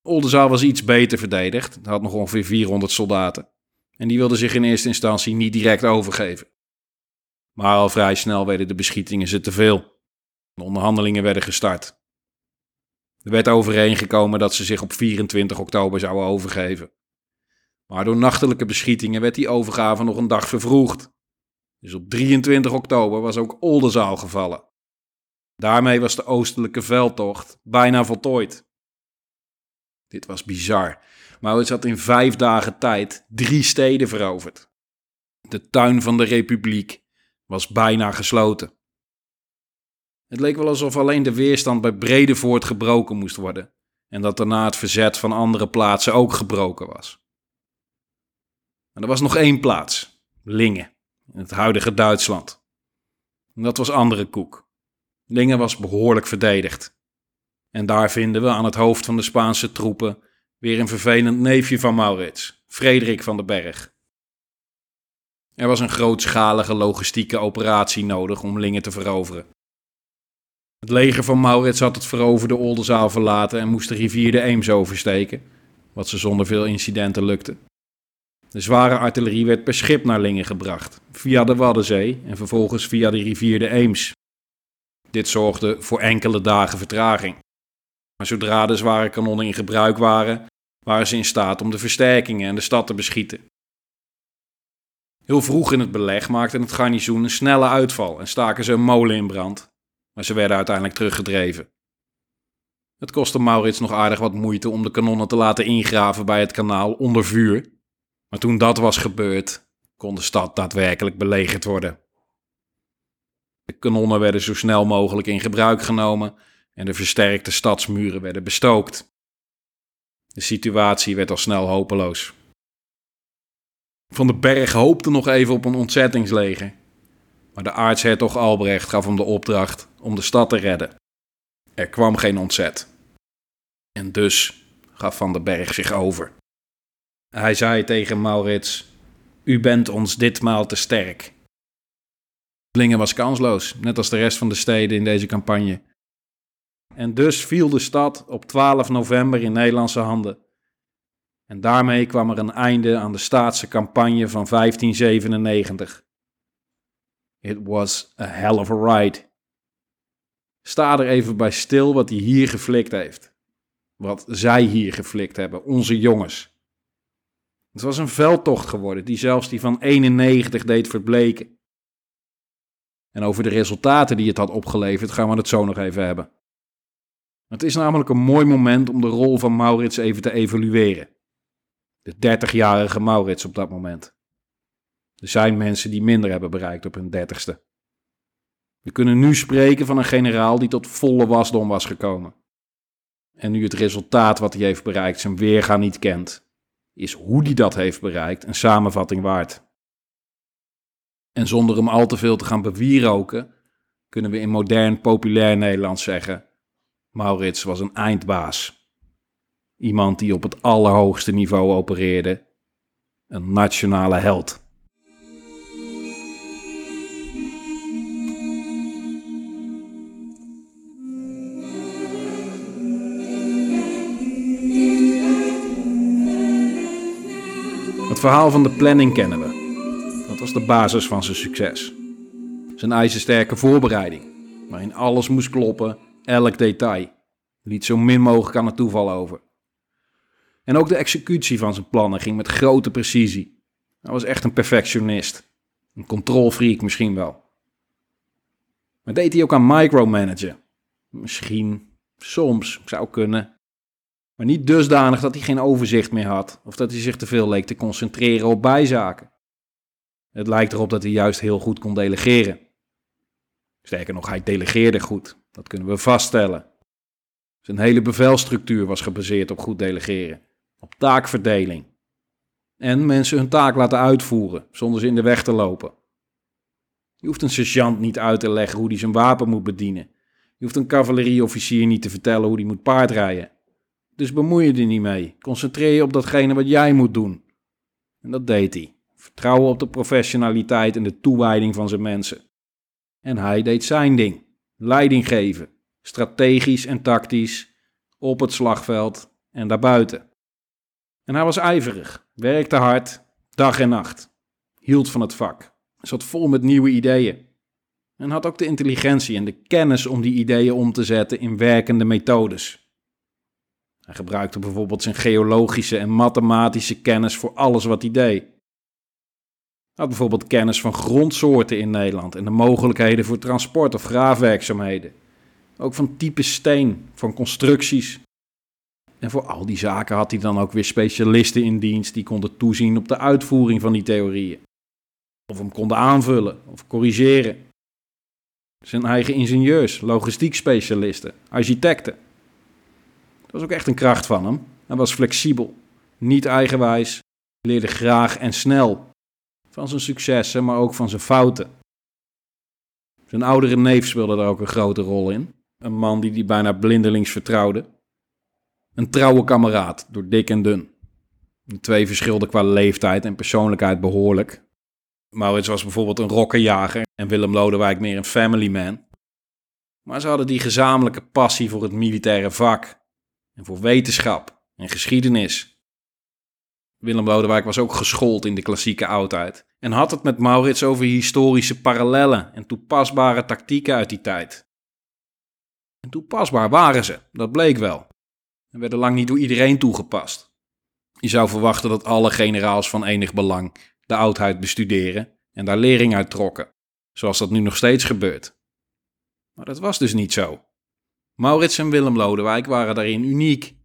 Oldenzaal was iets beter verdedigd, had nog ongeveer 400 soldaten. En die wilden zich in eerste instantie niet direct overgeven. Maar al vrij snel werden de beschietingen ze te veel. De onderhandelingen werden gestart. Er werd overeengekomen dat ze zich op 24 oktober zouden overgeven. Maar door nachtelijke beschietingen werd die overgave nog een dag vervroegd. Dus op 23 oktober was ook Oldenzaal gevallen. Daarmee was de oostelijke veldtocht bijna voltooid. Dit was bizar. Maurits had in vijf dagen tijd drie steden veroverd. De tuin van de Republiek was bijna gesloten. Het leek wel alsof alleen de weerstand bij Bredevoort gebroken moest worden en dat daarna het verzet van andere plaatsen ook gebroken was. Maar er was nog één plaats, Lingen, in het huidige Duitsland. Dat was andere koek. Lingen was behoorlijk verdedigd. En daar vinden we aan het hoofd van de Spaanse troepen weer een vervelend neefje van Maurits, Frederik van den Berg. Er was een grootschalige logistieke operatie nodig om Lingen te veroveren. Het leger van Maurits had het veroverde Oldenzaal verlaten en moest de rivier de Eems oversteken, wat ze zonder veel incidenten lukte. De zware artillerie werd per schip naar Lingen gebracht, via de Waddenzee en vervolgens via de rivier de Eems. Dit zorgde voor enkele dagen vertraging. Maar zodra de zware kanonnen in gebruik waren, waren ze in staat om de versterkingen en de stad te beschieten. Heel vroeg in het beleg maakte het garnizoen een snelle uitval en staken ze een molen in brand, maar ze werden uiteindelijk teruggedreven. Het kostte Maurits nog aardig wat moeite om de kanonnen te laten ingraven bij het kanaal onder vuur, maar toen dat was gebeurd, kon de stad daadwerkelijk belegerd worden. De kanonnen werden zo snel mogelijk in gebruik genomen en de versterkte stadsmuren werden bestookt. De situatie werd al snel hopeloos. Van den Berg hoopte nog even op een ontzettingsleger. Maar de aartshertog Albrecht gaf hem de opdracht om de stad te redden. Er kwam geen ontzet. En dus gaf Van den Berg zich over. Hij zei tegen Maurits: U bent ons ditmaal te sterk. Lingen was kansloos, net als de rest van de steden in deze campagne. En dus viel de stad op 12 november in Nederlandse handen. En daarmee kwam er een einde aan de staatse campagne van 1597. It was a hell of a ride. Sta er even bij stil wat hij hier geflikt heeft. Wat zij hier geflikt hebben, onze jongens. Het was een veldtocht geworden die zelfs die van 91 deed verbleken. En over de resultaten die het had opgeleverd gaan we het zo nog even hebben. Het is namelijk een mooi moment om de rol van Maurits even te evalueren. De 30-jarige Maurits op dat moment. Er zijn mensen die minder hebben bereikt op hun dertigste. We kunnen nu spreken van een generaal die tot volle wasdom was gekomen. En nu het resultaat wat hij heeft bereikt zijn weerga niet kent, is hoe hij dat heeft bereikt een samenvatting waard. En zonder hem al te veel te gaan bewieroken, kunnen we in modern populair Nederlands zeggen: Maurits was een eindbaas. Iemand die op het allerhoogste niveau opereerde. Een nationale held. Verhaal van de planning kennen we. Dat was de basis van zijn succes. Zijn ijzersterke voorbereiding, waarin alles moest kloppen, elk detail. Liet zo min mogelijk aan het toeval over. En ook de executie van zijn plannen ging met grote precisie. Hij was echt een perfectionist. Een controlfreak misschien wel. Maar deed hij ook aan micromanagen? Misschien, soms, zou kunnen. Maar niet dusdanig dat hij geen overzicht meer had of dat hij zich te veel leek te concentreren op bijzaken. Het lijkt erop dat hij juist heel goed kon delegeren. Sterker nog, hij delegeerde goed. Dat kunnen we vaststellen. Zijn hele bevelstructuur was gebaseerd op goed delegeren, op taakverdeling. En mensen hun taak laten uitvoeren zonder ze in de weg te lopen. Je hoeft een sergeant niet uit te leggen hoe hij zijn wapen moet bedienen. Je hoeft een cavalerieofficier niet te vertellen hoe hij moet paardrijden. Dus bemoei je er niet mee. Concentreer je op datgene wat jij moet doen. En dat deed hij. Vertrouwen op de professionaliteit en de toewijding van zijn mensen. En hij deed zijn ding. Leiding geven. Strategisch en tactisch. Op het slagveld en daarbuiten. En hij was ijverig. Werkte hard. Dag en nacht. Hield van het vak. Zat vol met nieuwe ideeën. En had ook de intelligentie en de kennis om die ideeën om te zetten in werkende methodes. Hij gebruikte bijvoorbeeld zijn geologische en mathematische kennis voor alles wat hij deed. Hij had bijvoorbeeld kennis van grondsoorten in Nederland en de mogelijkheden voor transport of graafwerkzaamheden. Ook van type steen, van constructies. En voor al die zaken had hij dan ook weer specialisten in dienst die konden toezien op de uitvoering van die theorieën. Of hem konden aanvullen of corrigeren. Zijn eigen ingenieurs, logistiek specialisten, architecten. Was ook echt een kracht van hem. Hij was flexibel, niet eigenwijs, leerde graag en snel. Van zijn successen, maar ook van zijn fouten. Zijn oudere neef speelde daar ook een grote rol in. Een man die hij bijna blindelings vertrouwde. Een trouwe kameraad, door dik en dun. Twee verschilden qua leeftijd en persoonlijkheid behoorlijk. Maurits was bijvoorbeeld een rokkenjager en Willem Lodewijk meer een family man. Maar ze hadden die gezamenlijke passie voor het militaire vak en voor wetenschap en geschiedenis. Willem Lodewijk was ook geschoold in de klassieke oudheid en had het met Maurits over historische parallellen en toepasbare tactieken uit die tijd. En toepasbaar waren ze, dat bleek wel. En werden lang niet door iedereen toegepast. Je zou verwachten dat alle generaals van enig belang de oudheid bestuderen en daar lering uit trokken, zoals dat nu nog steeds gebeurt. Maar dat was dus niet zo. Maurits en Willem Lodewijk waren daarin uniek.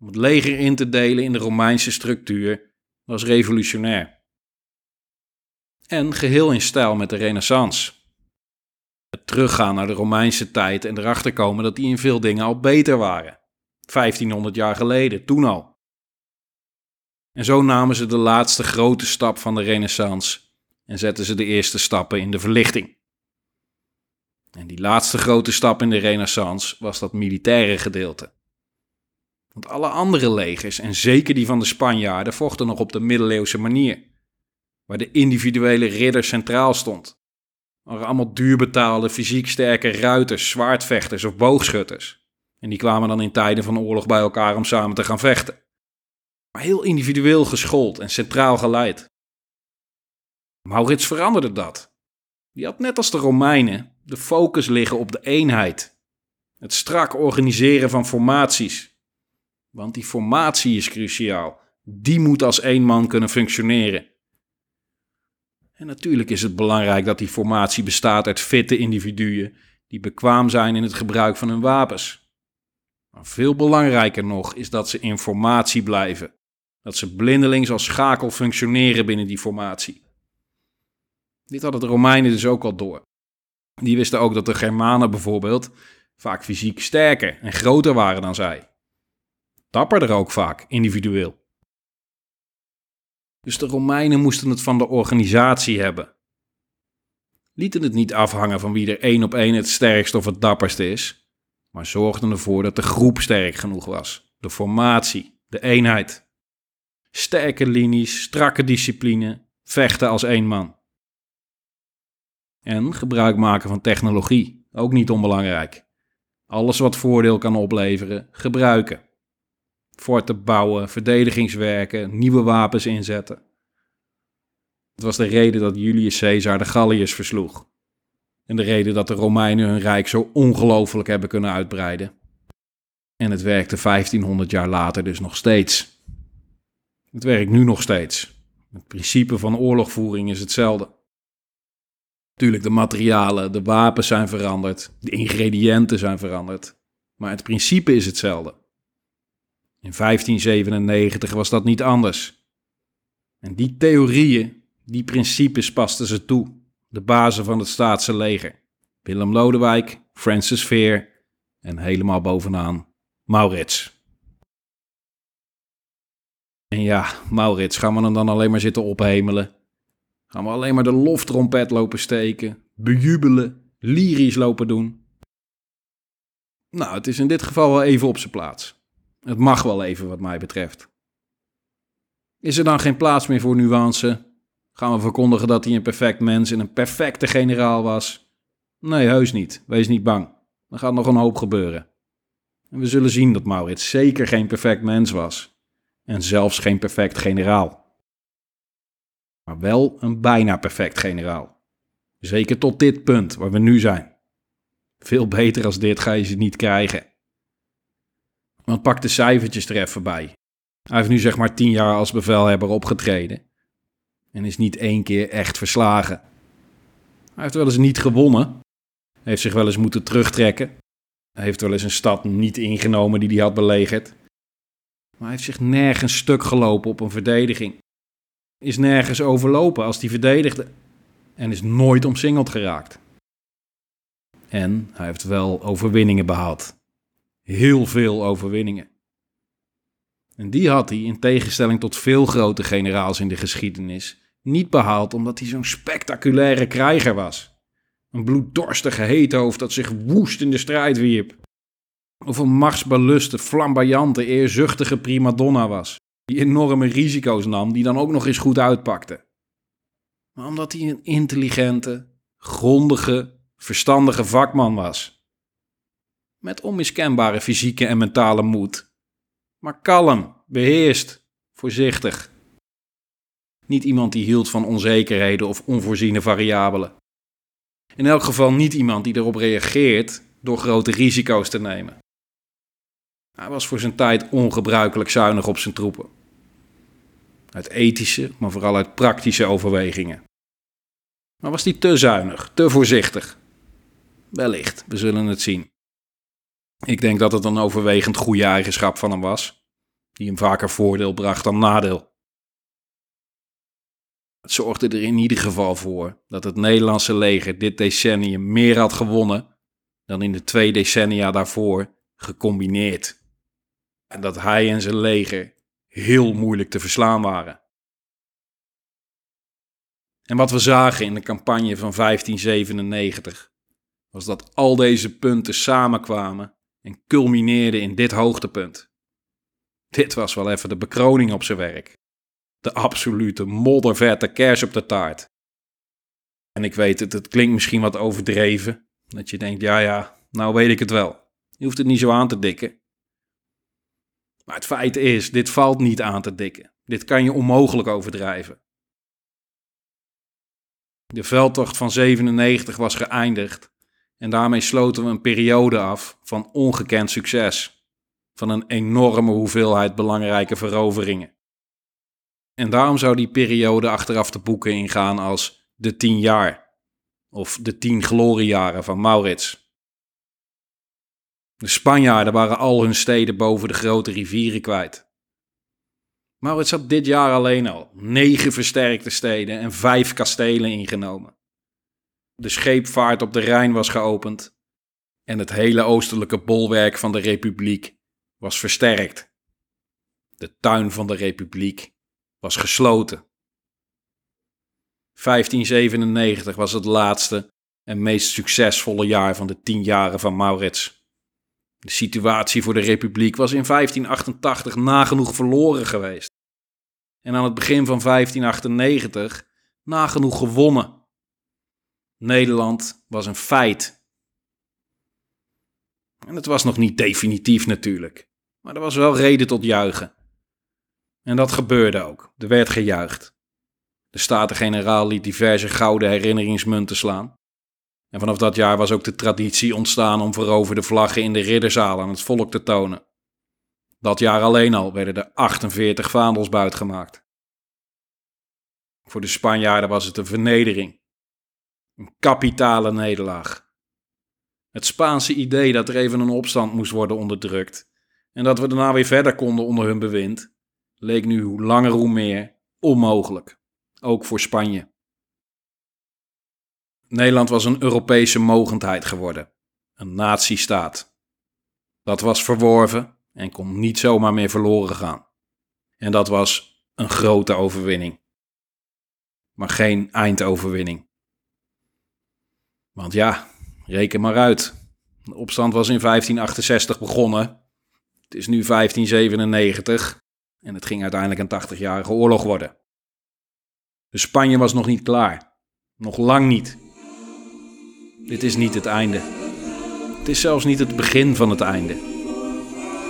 Om het leger in te delen in de Romeinse structuur was revolutionair. En geheel in stijl met de Renaissance. Het teruggaan naar de Romeinse tijd en erachter komen dat die in veel dingen al beter waren. 1500 jaar geleden, toen al. En zo namen ze de laatste grote stap van de Renaissance en zetten ze de eerste stappen in de verlichting. En die laatste grote stap in de Renaissance was dat militaire gedeelte. Want alle andere legers, en zeker die van de Spanjaarden, vochten nog op de middeleeuwse manier, waar de individuele ridder centraal stond. waren allemaal duurbetaalde, fysiek sterke ruiters, zwaardvechters of boogschutters. En die kwamen dan in tijden van oorlog bij elkaar om samen te gaan vechten maar heel individueel geschoold en centraal geleid. Maurits veranderde dat. Die had net als de Romeinen de focus liggen op de eenheid. Het strak organiseren van formaties. Want die formatie is cruciaal. Die moet als één man kunnen functioneren. En natuurlijk is het belangrijk dat die formatie bestaat uit fitte individuen die bekwaam zijn in het gebruik van hun wapens. Maar veel belangrijker nog is dat ze in formatie blijven. Dat ze blindelings als schakel functioneren binnen die formatie. Dit hadden de Romeinen dus ook al door. Die wisten ook dat de Germanen bijvoorbeeld vaak fysiek sterker en groter waren dan zij. Dapperder ook vaak, individueel. Dus de Romeinen moesten het van de organisatie hebben. Lieten het niet afhangen van wie er één op één het sterkst of het dapperste is, maar zorgden ervoor dat de groep sterk genoeg was. De formatie, de eenheid. Sterke linies, strakke discipline, vechten als één man. En gebruik maken van technologie, ook niet onbelangrijk. Alles wat voordeel kan opleveren, gebruiken. Forten bouwen, verdedigingswerken, nieuwe wapens inzetten. Het was de reden dat Julius Caesar de Galliërs versloeg. En de reden dat de Romeinen hun rijk zo ongelooflijk hebben kunnen uitbreiden. En het werkte 1500 jaar later dus nog steeds. Het werkt nu nog steeds. Het principe van oorlogvoering is hetzelfde. Tuurlijk, de materialen, de wapens zijn veranderd, de ingrediënten zijn veranderd, maar het principe is hetzelfde. In 1597 was dat niet anders. En die theorieën, die principes pasten ze toe, de bazen van het staatse leger. Willem Lodewijk, Francis Veer en helemaal bovenaan Maurits. En ja, Maurits, gaan we hem dan alleen maar zitten ophemelen? Gaan we alleen maar de loftrompet lopen steken, bejubelen, lyrisch lopen doen? Nou, het is in dit geval wel even op zijn plaats. Het mag wel even, wat mij betreft. Is er dan geen plaats meer voor nuance? Gaan we verkondigen dat hij een perfect mens en een perfecte generaal was? Nee, heus niet. Wees niet bang. Er gaat nog een hoop gebeuren. En we zullen zien dat Maurits zeker geen perfect mens was. En zelfs geen perfect generaal. Maar wel een bijna perfect generaal. Zeker tot dit punt waar we nu zijn. Veel beter als dit ga je ze niet krijgen. Want pak de cijfertjes er even bij. Hij heeft nu zeg maar tien jaar als bevelhebber opgetreden. En is niet één keer echt verslagen. Hij heeft wel eens niet gewonnen. Heeft zich wel eens moeten terugtrekken. Hij heeft wel eens een stad niet ingenomen die hij had belegerd. Maar hij heeft zich nergens stuk gelopen op een verdediging. Is nergens overlopen als hij verdedigde. En is nooit omsingeld geraakt. En hij heeft wel overwinningen behaald. Heel veel overwinningen. En die had hij, in tegenstelling tot veel grote generaals in de geschiedenis, niet behaald omdat hij zo'n spectaculaire krijger was. Een bloeddorstige heethoofd dat zich woest in de strijd wierp. Of een machtsbeluste, flamboyante, eerzuchtige primadonna was. Die enorme risico's nam, die dan ook nog eens goed uitpakte. Maar omdat hij een intelligente, grondige, verstandige vakman was. Met onmiskenbare fysieke en mentale moed. Maar kalm, beheerst, voorzichtig. Niet iemand die hield van onzekerheden of onvoorziene variabelen. In elk geval niet iemand die erop reageert door grote risico's te nemen. Hij was voor zijn tijd ongebruikelijk zuinig op zijn troepen. Uit ethische, maar vooral uit praktische overwegingen. Maar was hij te zuinig, te voorzichtig? Wellicht, we zullen het zien. Ik denk dat het een overwegend goede eigenschap van hem was, die hem vaker voordeel bracht dan nadeel. Het zorgde er in ieder geval voor dat het Nederlandse leger dit decennium meer had gewonnen dan in de twee decennia daarvoor gecombineerd. En dat hij en zijn leger heel moeilijk te verslaan waren. En wat we zagen in de campagne van 1597 was dat al deze punten samenkwamen en culmineerden in dit hoogtepunt. Dit was wel even de bekroning op zijn werk de absolute moddervette kers op de taart. En ik weet het, het klinkt misschien wat overdreven. Dat je denkt, ja ja, nou weet ik het wel. Je hoeft het niet zo aan te dikken. Maar het feit is, dit valt niet aan te dikken. Dit kan je onmogelijk overdrijven. De veldtocht van 97 was geëindigd en daarmee sloten we een periode af van ongekend succes. Van een enorme hoeveelheid belangrijke veroveringen. En daarom zou die periode achteraf de boeken ingaan als de tien jaar. Of de tien gloriejaren van Maurits. De Spanjaarden waren al hun steden boven de grote rivieren kwijt. Maurits had dit jaar alleen al negen versterkte steden en vijf kastelen ingenomen. De scheepvaart op de Rijn was geopend en het hele oostelijke bolwerk van de Republiek was versterkt. De tuin van de Republiek was gesloten. 1597 was het laatste en meest succesvolle jaar van de tien jaren van Maurits. De situatie voor de Republiek was in 1588 nagenoeg verloren geweest. En aan het begin van 1598 nagenoeg gewonnen. Nederland was een feit. En het was nog niet definitief natuurlijk. Maar er was wel reden tot juichen. En dat gebeurde ook. Er werd gejuicht. De Staten-Generaal liet diverse gouden herinneringsmunten slaan. En vanaf dat jaar was ook de traditie ontstaan om veroverde vlaggen in de ridderzaal aan het volk te tonen. Dat jaar alleen al werden er 48 vaandels buitgemaakt. Voor de Spanjaarden was het een vernedering. Een kapitale nederlaag. Het Spaanse idee dat er even een opstand moest worden onderdrukt en dat we daarna weer verder konden onder hun bewind, leek nu hoe langer hoe meer onmogelijk, ook voor Spanje. Nederland was een Europese mogendheid geworden, een natiestaat. Dat was verworven en kon niet zomaar meer verloren gaan. En dat was een grote overwinning. Maar geen eindoverwinning. Want ja, reken maar uit. De opstand was in 1568 begonnen. Het is nu 1597 en het ging uiteindelijk een 80-jarige oorlog worden. De Spanje was nog niet klaar. Nog lang niet. Dit is niet het einde. Het is zelfs niet het begin van het einde.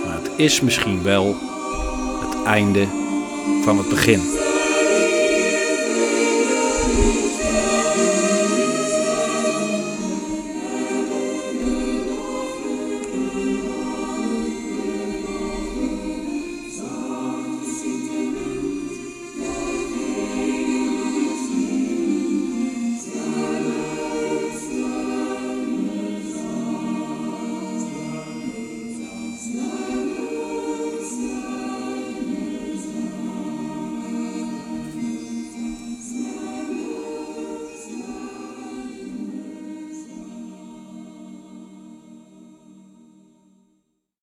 Maar het is misschien wel het einde van het begin.